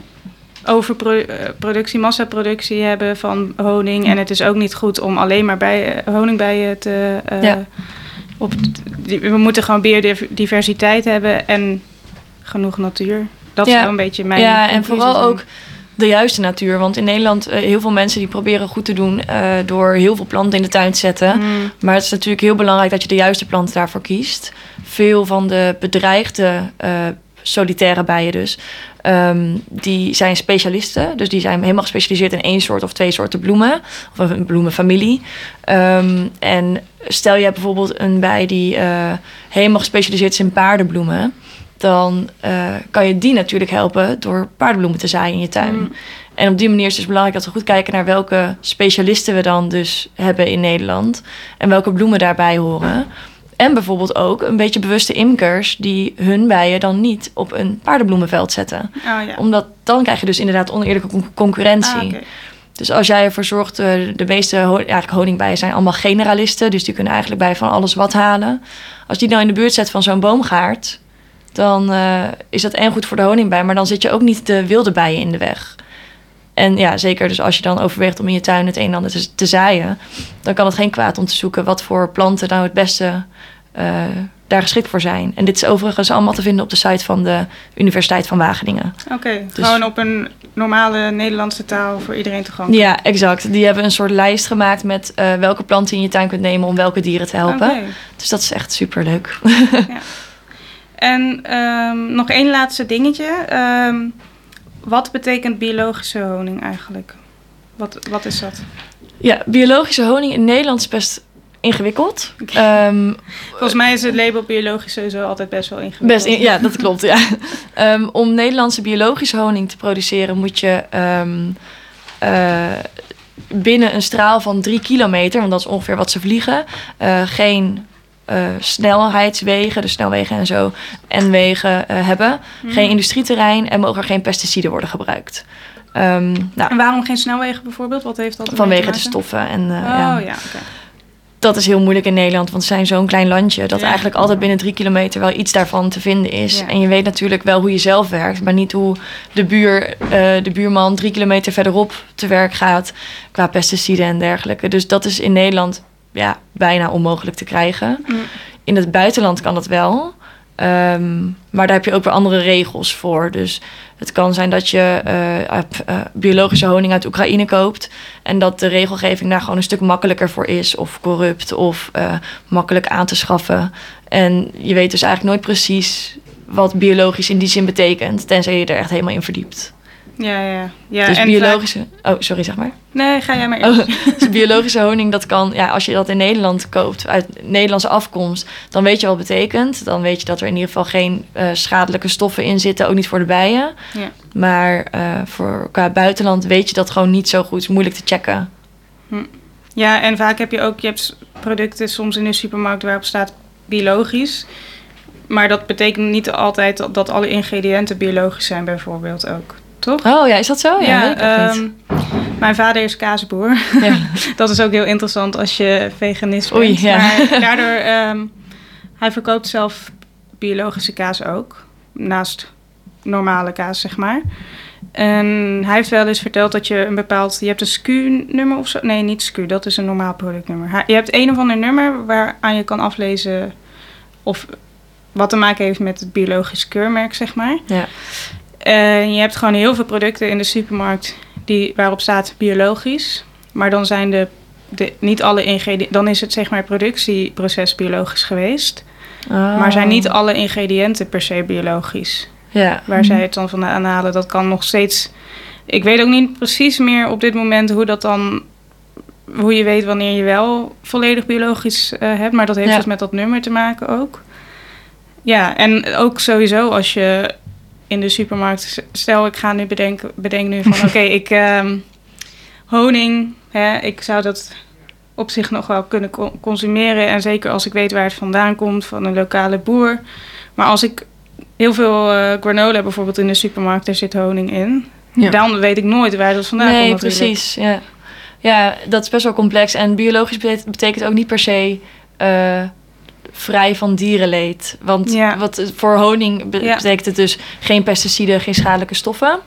B: overproductie, massaproductie hebben van honing. En het is ook niet goed om alleen maar bij, honingbijen te... eh,
C: Ja.
B: Op, we moeten gewoon biodiversiteit hebben en genoeg natuur. Dat is wel een beetje mijn
C: ja, en vooral ook de juiste natuur. Want in Nederland, eh, heel veel mensen die proberen goed te doen eh, door heel veel planten in de tuin te zetten.
B: Mm,
C: Maar het is natuurlijk heel belangrijk dat je de juiste planten daarvoor kiest. Veel van de bedreigde eh, solitaire bijen dus, ehm, die zijn specialisten. Dus die zijn helemaal gespecialiseerd in één soort of twee soorten bloemen. Of een bloemenfamilie. Ehm, en stel je hebt bijvoorbeeld een bij die eh, helemaal gespecialiseerd is in paardenbloemen. Dan eh, kan je die natuurlijk helpen door paardenbloemen te zaaien in je tuin.
B: Mm.
C: En op die manier is het dus belangrijk dat we goed kijken naar welke specialisten we dan dus hebben in Nederland. En welke bloemen daarbij horen. En bijvoorbeeld ook een beetje bewuste imkers die hun bijen dan niet op een paardenbloemenveld zetten.
B: Oh ja.
C: Omdat dan krijg je dus inderdaad oneerlijke con- concurrentie.
B: Ah.
C: Dus als jij ervoor zorgt, eh, de meeste eigenlijk honingbijen zijn allemaal generalisten, dus die kunnen eigenlijk bij van alles wat halen. Als die nou in de buurt zet van zo'n boomgaard, dan eh, is dat en goed voor de honingbij, maar dan zit je ook niet de wilde bijen in de weg. En ja, zeker dus als je dan overweegt om in je tuin het een en ander te, te zaaien, dan kan het geen kwaad om te zoeken wat voor planten nou het beste eh, daar geschikt voor zijn. En dit is overigens allemaal te vinden op de site van de Universiteit van Wageningen.
B: Oké,
C: Dus-
B: gewoon op een normale Nederlandse taal voor iedereen toegankelijk.
C: Ja, exact. Die hebben een soort lijst gemaakt met eh, welke planten je in je tuin kunt nemen om welke dieren te helpen. Dus dat is echt super leuk.
B: En ehm, nog één laatste dingetje. Ehm, wat betekent biologische honing eigenlijk? Wat, wat is dat?
C: ja, biologische honing in Nederland is best ingewikkeld. Ehm,
B: Volgens mij is het label biologisch sowieso altijd best wel ingewikkeld.
C: Best in- ja, dat klopt. Ja. Ehm, om Nederlandse biologische honing te produceren moet je ehm, eh, binnen een straal van drie kilometer, want dat is ongeveer wat ze vliegen, eh, geen eh, snelheidswegen, dus snelwegen en zo, en wegen eh, hebben,
B: Mhm.
C: geen industrieterrein en mogen er geen pesticiden worden gebruikt. Ehm, nou,
B: En waarom geen snelwegen bijvoorbeeld? Wat heeft dat
C: vanwege de stoffen en eh,
B: Oh
C: ja
B: ja, oké.
C: dat is heel moeilijk in Nederland, want we zijn zo'n klein landje dat
B: Ja.
C: eigenlijk altijd binnen drie kilometer wel iets daarvan te vinden is.
B: Ja.
C: En je weet natuurlijk wel hoe je zelf werkt, maar niet hoe de, buur, de buurman drie kilometer verderop te werk gaat qua pesticiden en dergelijke. Dus dat is in Nederland ja, bijna onmogelijk te krijgen.
B: Mm.
C: In het buitenland kan dat wel. Ehm, maar daar heb je ook weer andere regels voor. Dus het kan zijn dat je eh, eh, biologische honing uit Oekraïne koopt. En dat de regelgeving daar gewoon een stuk makkelijker voor is. Of corrupt of eh, makkelijk aan te schaffen. En je weet dus eigenlijk nooit precies wat biologisch in die zin betekent. Tenzij je er echt helemaal in verdiept.
B: Ja, ja. ja
C: dus
B: en
C: biologische... Oh, sorry, zeg maar.
B: Nee, ga jij maar
C: Oh,
B: eerst.
C: dus biologische honing, dat kan, ja, als je dat in Nederland koopt, uit Nederlandse afkomst, dan weet je wat het betekent. Dan weet je dat er in ieder geval geen eh, schadelijke stoffen in zitten, ook niet voor de bijen.
B: Ja.
C: Maar eh, voor qua buitenland weet je dat gewoon niet zo goed. Het is moeilijk te checken.
B: Ja, en vaak heb je ook, je hebt producten soms in de supermarkt waarop staat biologisch. Maar dat betekent niet altijd dat alle ingrediënten biologisch zijn bijvoorbeeld ook. Toch?
C: Oh ja, is dat zo? Ja, weet ik echt niet.
B: ehm, mijn vader is kaasboer.
C: Ja.
B: dat is ook heel interessant als je veganist bent.
C: Oei, ja.
B: Maar daardoor, ehm, hij verkoopt zelf biologische kaas ook. Naast normale kaas, zeg maar. En hij heeft wel eens verteld dat je een bepaald... Je hebt een SKU-nummer of zo. Nee, niet SKU. Dat is een normaal productnummer. Je hebt een of ander nummer waaraan je kan aflezen... of wat te maken heeft met het biologisch keurmerk, zeg maar.
C: Ja.
B: En je hebt gewoon heel veel producten in de supermarkt die, waarop staat biologisch. Maar dan zijn de, de niet alle ingrediënten. Dan is het zeg maar productieproces biologisch geweest. Maar zijn niet alle ingrediënten per se biologisch.
C: Ja.
B: Waar zij het dan vandaan halen, dat kan nog steeds. Ik weet ook niet precies meer op dit moment hoe dat dan. Hoe je weet wanneer je wel volledig biologisch eh, hebt. Maar dat heeft
C: Ja.
B: dus met dat nummer te maken ook. Ja, en ook sowieso als je in de supermarkt. Stel, ik ga nu bedenken, bedenk nu van oké, ik ehm, honing. Hè, ik zou dat op zich nog wel kunnen co- consumeren. En zeker als ik weet waar het vandaan komt, van een lokale boer. Maar als ik heel veel eh, granola bijvoorbeeld in de supermarkt, er zit honing in.
D: Ja.
B: Dan weet ik nooit waar dat vandaan
C: nee,
B: komt. natuurlijk.
C: precies. Ja. ja, dat is best wel complex. En biologisch bete- betekent ook niet per se eh, vrij van dierenleed. Want
B: Ja.
C: wat voor honing betekent het dus geen pesticiden, geen schadelijke stoffen.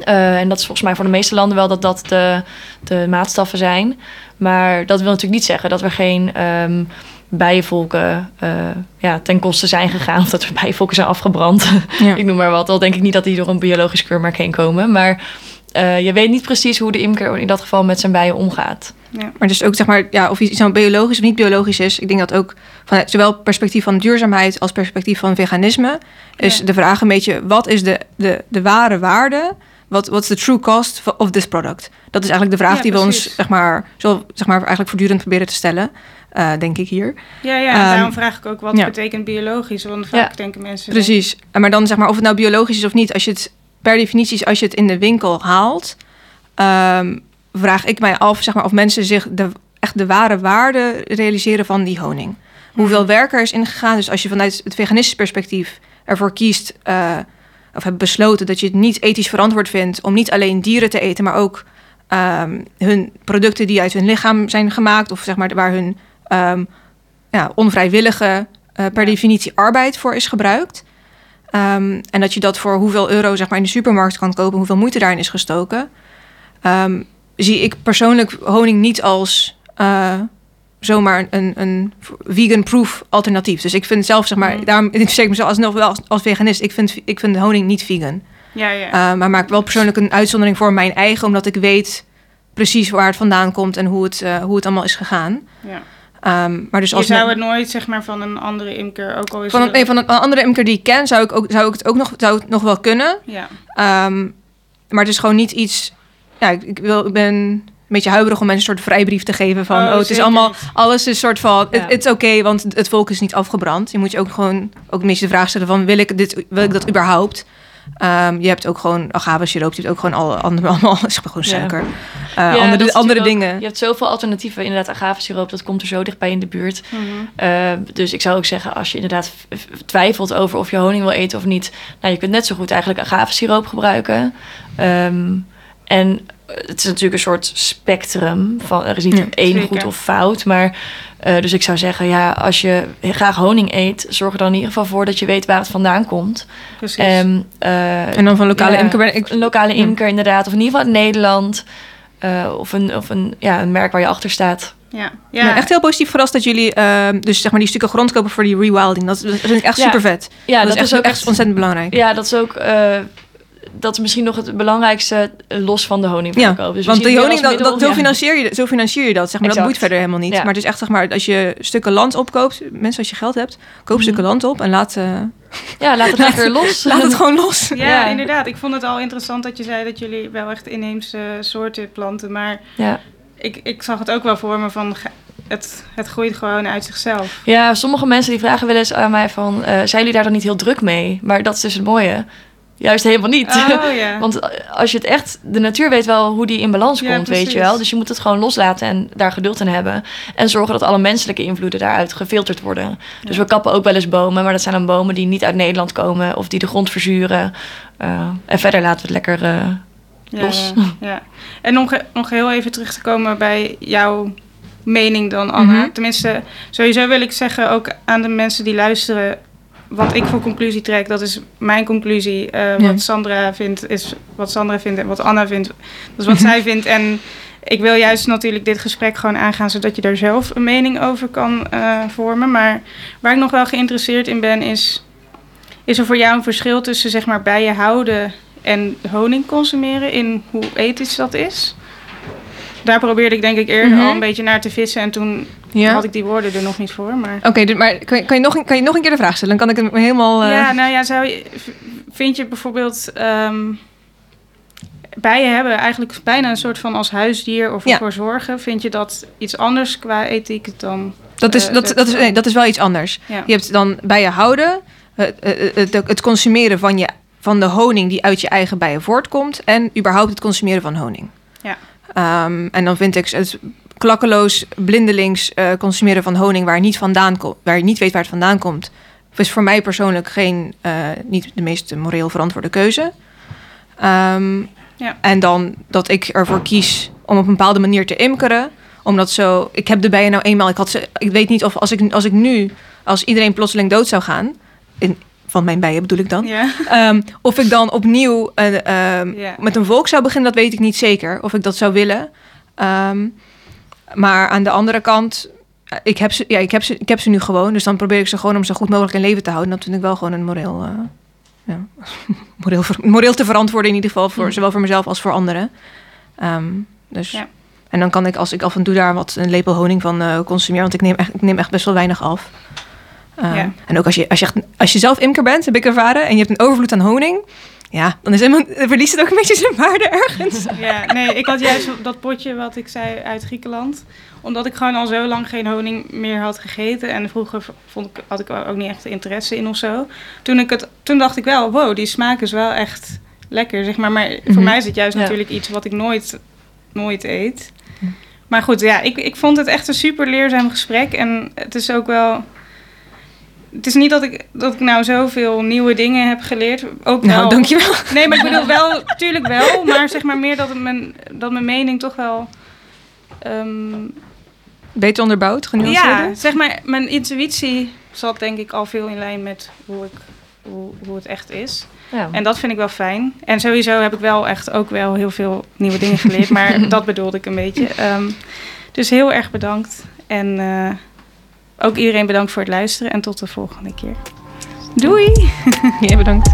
C: Eh, en dat is volgens mij voor de meeste landen wel dat dat de, de maatstaffen zijn. Maar dat wil natuurlijk niet zeggen dat we geen ehm, bijenvolken eh, ja, ten koste zijn gegaan. Of dat er bijenvolken zijn afgebrand.
D: Ja.
C: ik noem maar wat. Al denk ik niet dat die door een biologisch keurmerk heen komen. Maar eh, je weet niet precies hoe de imker in dat geval met zijn bijen omgaat.
B: Ja.
D: Maar dus ook zeg maar, ja, of iets nou biologisch of niet biologisch is. Ik denk dat ook vanuit zowel perspectief van duurzaamheid als perspectief van veganisme. Is
B: Ja.
D: de vraag een beetje: wat is de, de, de ware waarde? Wat what's the true cost of this product? Dat is eigenlijk de vraag
B: Ja,
D: die we ons zeg maar, zo, zeg maar eigenlijk voortdurend proberen te stellen. eh, denk ik hier.
B: Ja, ja, en
D: Ehm,
B: daarom vraag ik ook wat
D: ja.
B: betekent biologisch. Want vaak
C: Ja.
B: denken mensen...
D: Precies. Maar dan zeg maar of het nou biologisch is of niet. Als je het per definitie, is, als je het in de winkel haalt, ehm, vraag ik mij af zeg maar, of mensen zich de, echt de ware waarde realiseren van die honing. Hoeveel werk er is ingegaan. Dus als je vanuit het veganistisch perspectief ervoor kiest, eh, of hebt besloten dat je het niet ethisch verantwoord vindt om niet alleen dieren te eten, maar ook ehm, hun producten die uit hun lichaam zijn gemaakt, of zeg maar waar hun ehm, ja, onvrijwillige, eh, per definitie arbeid voor is gebruikt. Ehm, en dat je dat voor hoeveel euro zeg maar, in de supermarkt kan kopen, hoeveel moeite daarin is gestoken. Ehm, zie ik persoonlijk honing niet als eh, zomaar een, een vegan-proof alternatief. Dus ik vind zelf, zeg maar,
B: Mhm.
D: daarom ik mezelf alsnog wel als, als veganist. Ik vind, ik vind honing niet vegan.
B: Ja, ja.
D: Uh, maar maak wel persoonlijk een uitzondering voor mijn eigen, omdat ik weet precies waar het vandaan komt en hoe het, uh, hoe het allemaal is gegaan.
B: ja.
D: Um, maar dus
B: Je
D: als
B: zou
D: men-
B: het nooit zeg maar van een andere imker, ook al is
D: van, een, nee, van een andere imker die ik ken, zou ik, ook, zou ik het ook nog, zou het nog wel kunnen.
B: Ja,
D: Um, maar het is gewoon niet iets. Ja, ik, wil, ik ben een beetje huiverig om mensen een soort vrijbrief te geven van.
B: Oh,
D: Oh, het is allemaal. Alles is soort van.
C: Ja.
D: Het is oké, want het volk is niet afgebrand. Je moet je ook gewoon ook een beetje de vraag stellen van: wil ik, dit, wil ik dat überhaupt? Um, je hebt ook gewoon agave-siroop. Je hebt ook gewoon alle andere, allemaal zeg maar gewoon
C: Ja.
D: suiker. Uh,
C: Ja,
D: andere andere
C: ook-
D: dingen.
C: je hebt zoveel alternatieven. Inderdaad, agave-siroop, dat komt er zo dichtbij in de buurt.
B: Mhm.
C: Uh, dus ik zou ook zeggen, als je inderdaad twijfelt over of je honing wil eten of niet, nou, je kunt net zo goed eigenlijk agave-siroop gebruiken. Ehm, en het is natuurlijk een soort spectrum van er is niet
D: Ja,
C: één
B: zeker.
C: goed of fout, maar uh, dus ik zou zeggen, ja, als je graag honing eet, zorg er dan in ieder geval voor dat je weet waar het vandaan komt.
B: precies.
C: En, uh,
D: En dan van lokale
C: ja,
D: imker. ben Ik,
C: een lokale
D: Ja.
C: imker inderdaad, of in ieder geval uit Nederland. Uh, of een, of een, ja, een merk waar je achter staat.
B: ja, ja.
D: ben echt heel positief verrast dat jullie um, dus zeg maar die stukken grond kopen voor die rewilding. Dat, dat vind ik echt
C: Ja.
D: super vet.
C: Ja,
D: dat, is echt, echt ontzettend belangrijk.
C: Ja, dat is ook. Uh, dat is misschien nog het belangrijkste uh, los van de honingverkoop.
D: Ja,
C: dus we
D: want
C: het
D: honing, dat, zo,
C: middel, ja.
D: financier je, zo financier je dat. Zeg maar, dat boeit verder helemaal niet.
C: Ja.
D: Maar het is echt, zeg maar, als je stukken land opkoopt... Mensen, als je geld hebt, koop
C: Mhm.
D: stukken land op... en laat, uh,
C: Ja, laat het lekker los.
D: laat het gewoon los.
B: Ja,
C: Ja.
B: inderdaad. Ik vond het al interessant dat je zei dat jullie wel echt inheemse soorten planten. Maar
C: Ja.
B: ik, ik zag het ook wel voor me van het, het groeit gewoon uit zichzelf.
C: ja, sommige mensen die vragen wel eens aan mij van... Uh, zijn jullie daar dan niet heel druk mee? Maar dat is dus het mooie. Juist helemaal niet.
B: Oh.
C: Want als je het echt... De natuur weet wel hoe die in balans
B: Ja,
C: komt, weet je wel. Dus je moet het gewoon loslaten en daar geduld in hebben. En zorgen dat alle menselijke invloeden daaruit gefilterd worden. Dus we kappen ook wel eens bomen. Maar dat zijn dan bomen die niet uit Nederland komen... of die de grond verzuren. Uh, en verder laten we het lekker uh,
B: ja,
C: los.
B: Ja. En nog, nog heel even terug te komen bij jouw mening dan, Anna.
D: Mhm.
B: Tenminste, sowieso wil ik zeggen ook aan de mensen die luisteren... wat ik voor conclusie trek, dat is mijn conclusie. Uh,
D: Ja.
B: Wat Sandra vindt, is wat Sandra vindt en wat Anna vindt, dat is wat
D: Mhm.
B: zij vindt. En ik wil juist natuurlijk dit gesprek gewoon aangaan... zodat je daar zelf een mening over kan uh, vormen. Maar waar ik nog wel geïnteresseerd in ben, is... is er voor jou een verschil tussen zeg maar bijen houden en honing consumeren... in hoe ethisch dat is? Daar probeerde ik denk ik eerder
D: Mhm.
B: al een beetje naar te vissen... en toen
D: Ja.
B: had ik die woorden er nog niet voor, maar...
D: Oké, dus- maar kan je, kan, je nog, een- kan je nog een keer de vraag stellen? Dan kan ik het helemaal... Uh...
B: Ja, nou ja, zou je, vind je bijvoorbeeld... ehm, bijen hebben eigenlijk bijna een soort van als huisdier of
D: Ja.
B: voor zorgen. Vind je dat iets anders qua ethiek dan...
D: dat, is,
B: eh,
D: dat,
B: dat-
D: is, nee, dat is wel iets anders.
B: Ja.
D: Je hebt dan bijen houden, het, het, het, het consumeren van, je, van de honing die uit je eigen bijen voortkomt en überhaupt het consumeren van honing. Ehm, en dan vind ik het klakkeloos, blindelings eh, consumeren van honing waar, niet vandaan komt, waar je niet weet waar het vandaan komt, is voor mij persoonlijk geen, eh, niet de meest moreel verantwoorde keuze. Ehm,
B: Ja.
D: En dan dat ik ervoor kies om op een bepaalde manier te imkeren omdat zo, ik heb de bijen nou eenmaal. Ik, had ze, ik weet niet of als ik, als ik nu, als iedereen plotseling dood zou gaan, in, van mijn bijen bedoel ik dan. Ehm, of ik dan opnieuw eh, ehm, met een volk zou beginnen, dat weet ik niet zeker. Of ik dat zou willen. Ehm, maar aan de andere kant, eh, ik heb, ze, ja, ik, heb ze, ik heb ze nu gewoon. Dus dan probeer ik ze gewoon om zo goed mogelijk in leven te houden. Dat vind ik wel gewoon een moreel, eh, ja, moreel, te verantwoorden in ieder geval. Voor,
C: Mm.
D: Zowel voor mezelf als voor anderen. Dus...
B: Ja.
D: En dan kan ik, als ik af en toe daar wat een lepel honing van eh, consumeer, want ik neem, echt, ik neem echt best wel weinig af. Ehm,
B: Ja.
D: En ook als je, als, je echt, als je zelf imker bent, heb ik ervaren, en je hebt een overvloed aan honing, ja, dan is helemaal, verliest het ook een beetje zijn waarde ergens.
B: Ja, nee, ik had juist dat potje wat ik zei uit Griekenland. Omdat ik gewoon al zo lang geen honing meer had gegeten. En vroeger vond ik, had ik ook niet echt interesse in of zo. Toen, ik het, toen dacht ik wel, wow, die smaak is wel echt lekker, zeg maar. Maar voor
D: Mhm.
B: mij is het juist
C: Ja.
B: natuurlijk iets wat ik nooit, nooit eet. Maar goed, ja, ik, ik vond het echt een super leerzaam gesprek. En het is ook wel... het is niet dat ik, dat ik nou zoveel nieuwe dingen heb geleerd. Ook wel.
D: Nou, dankjewel.
B: Nee, maar ik bedoel wel, tuurlijk wel. Maar zeg maar meer dat, het mijn, dat mijn mening toch wel... ehm,
D: Beter onderbouwd, genuanceerder.
B: ja, zeg maar, mijn intuïtie zat denk ik al veel in lijn met hoe, ik, hoe, hoe het echt is.
C: Ja.
B: En dat vind ik wel fijn. En sowieso heb ik wel echt ook wel heel veel nieuwe dingen geleerd. maar dat bedoelde ik een beetje. Ehm, dus heel erg bedankt. En eh, ook iedereen bedankt voor het luisteren. En tot de volgende keer. Doei!
D: Jij bedankt.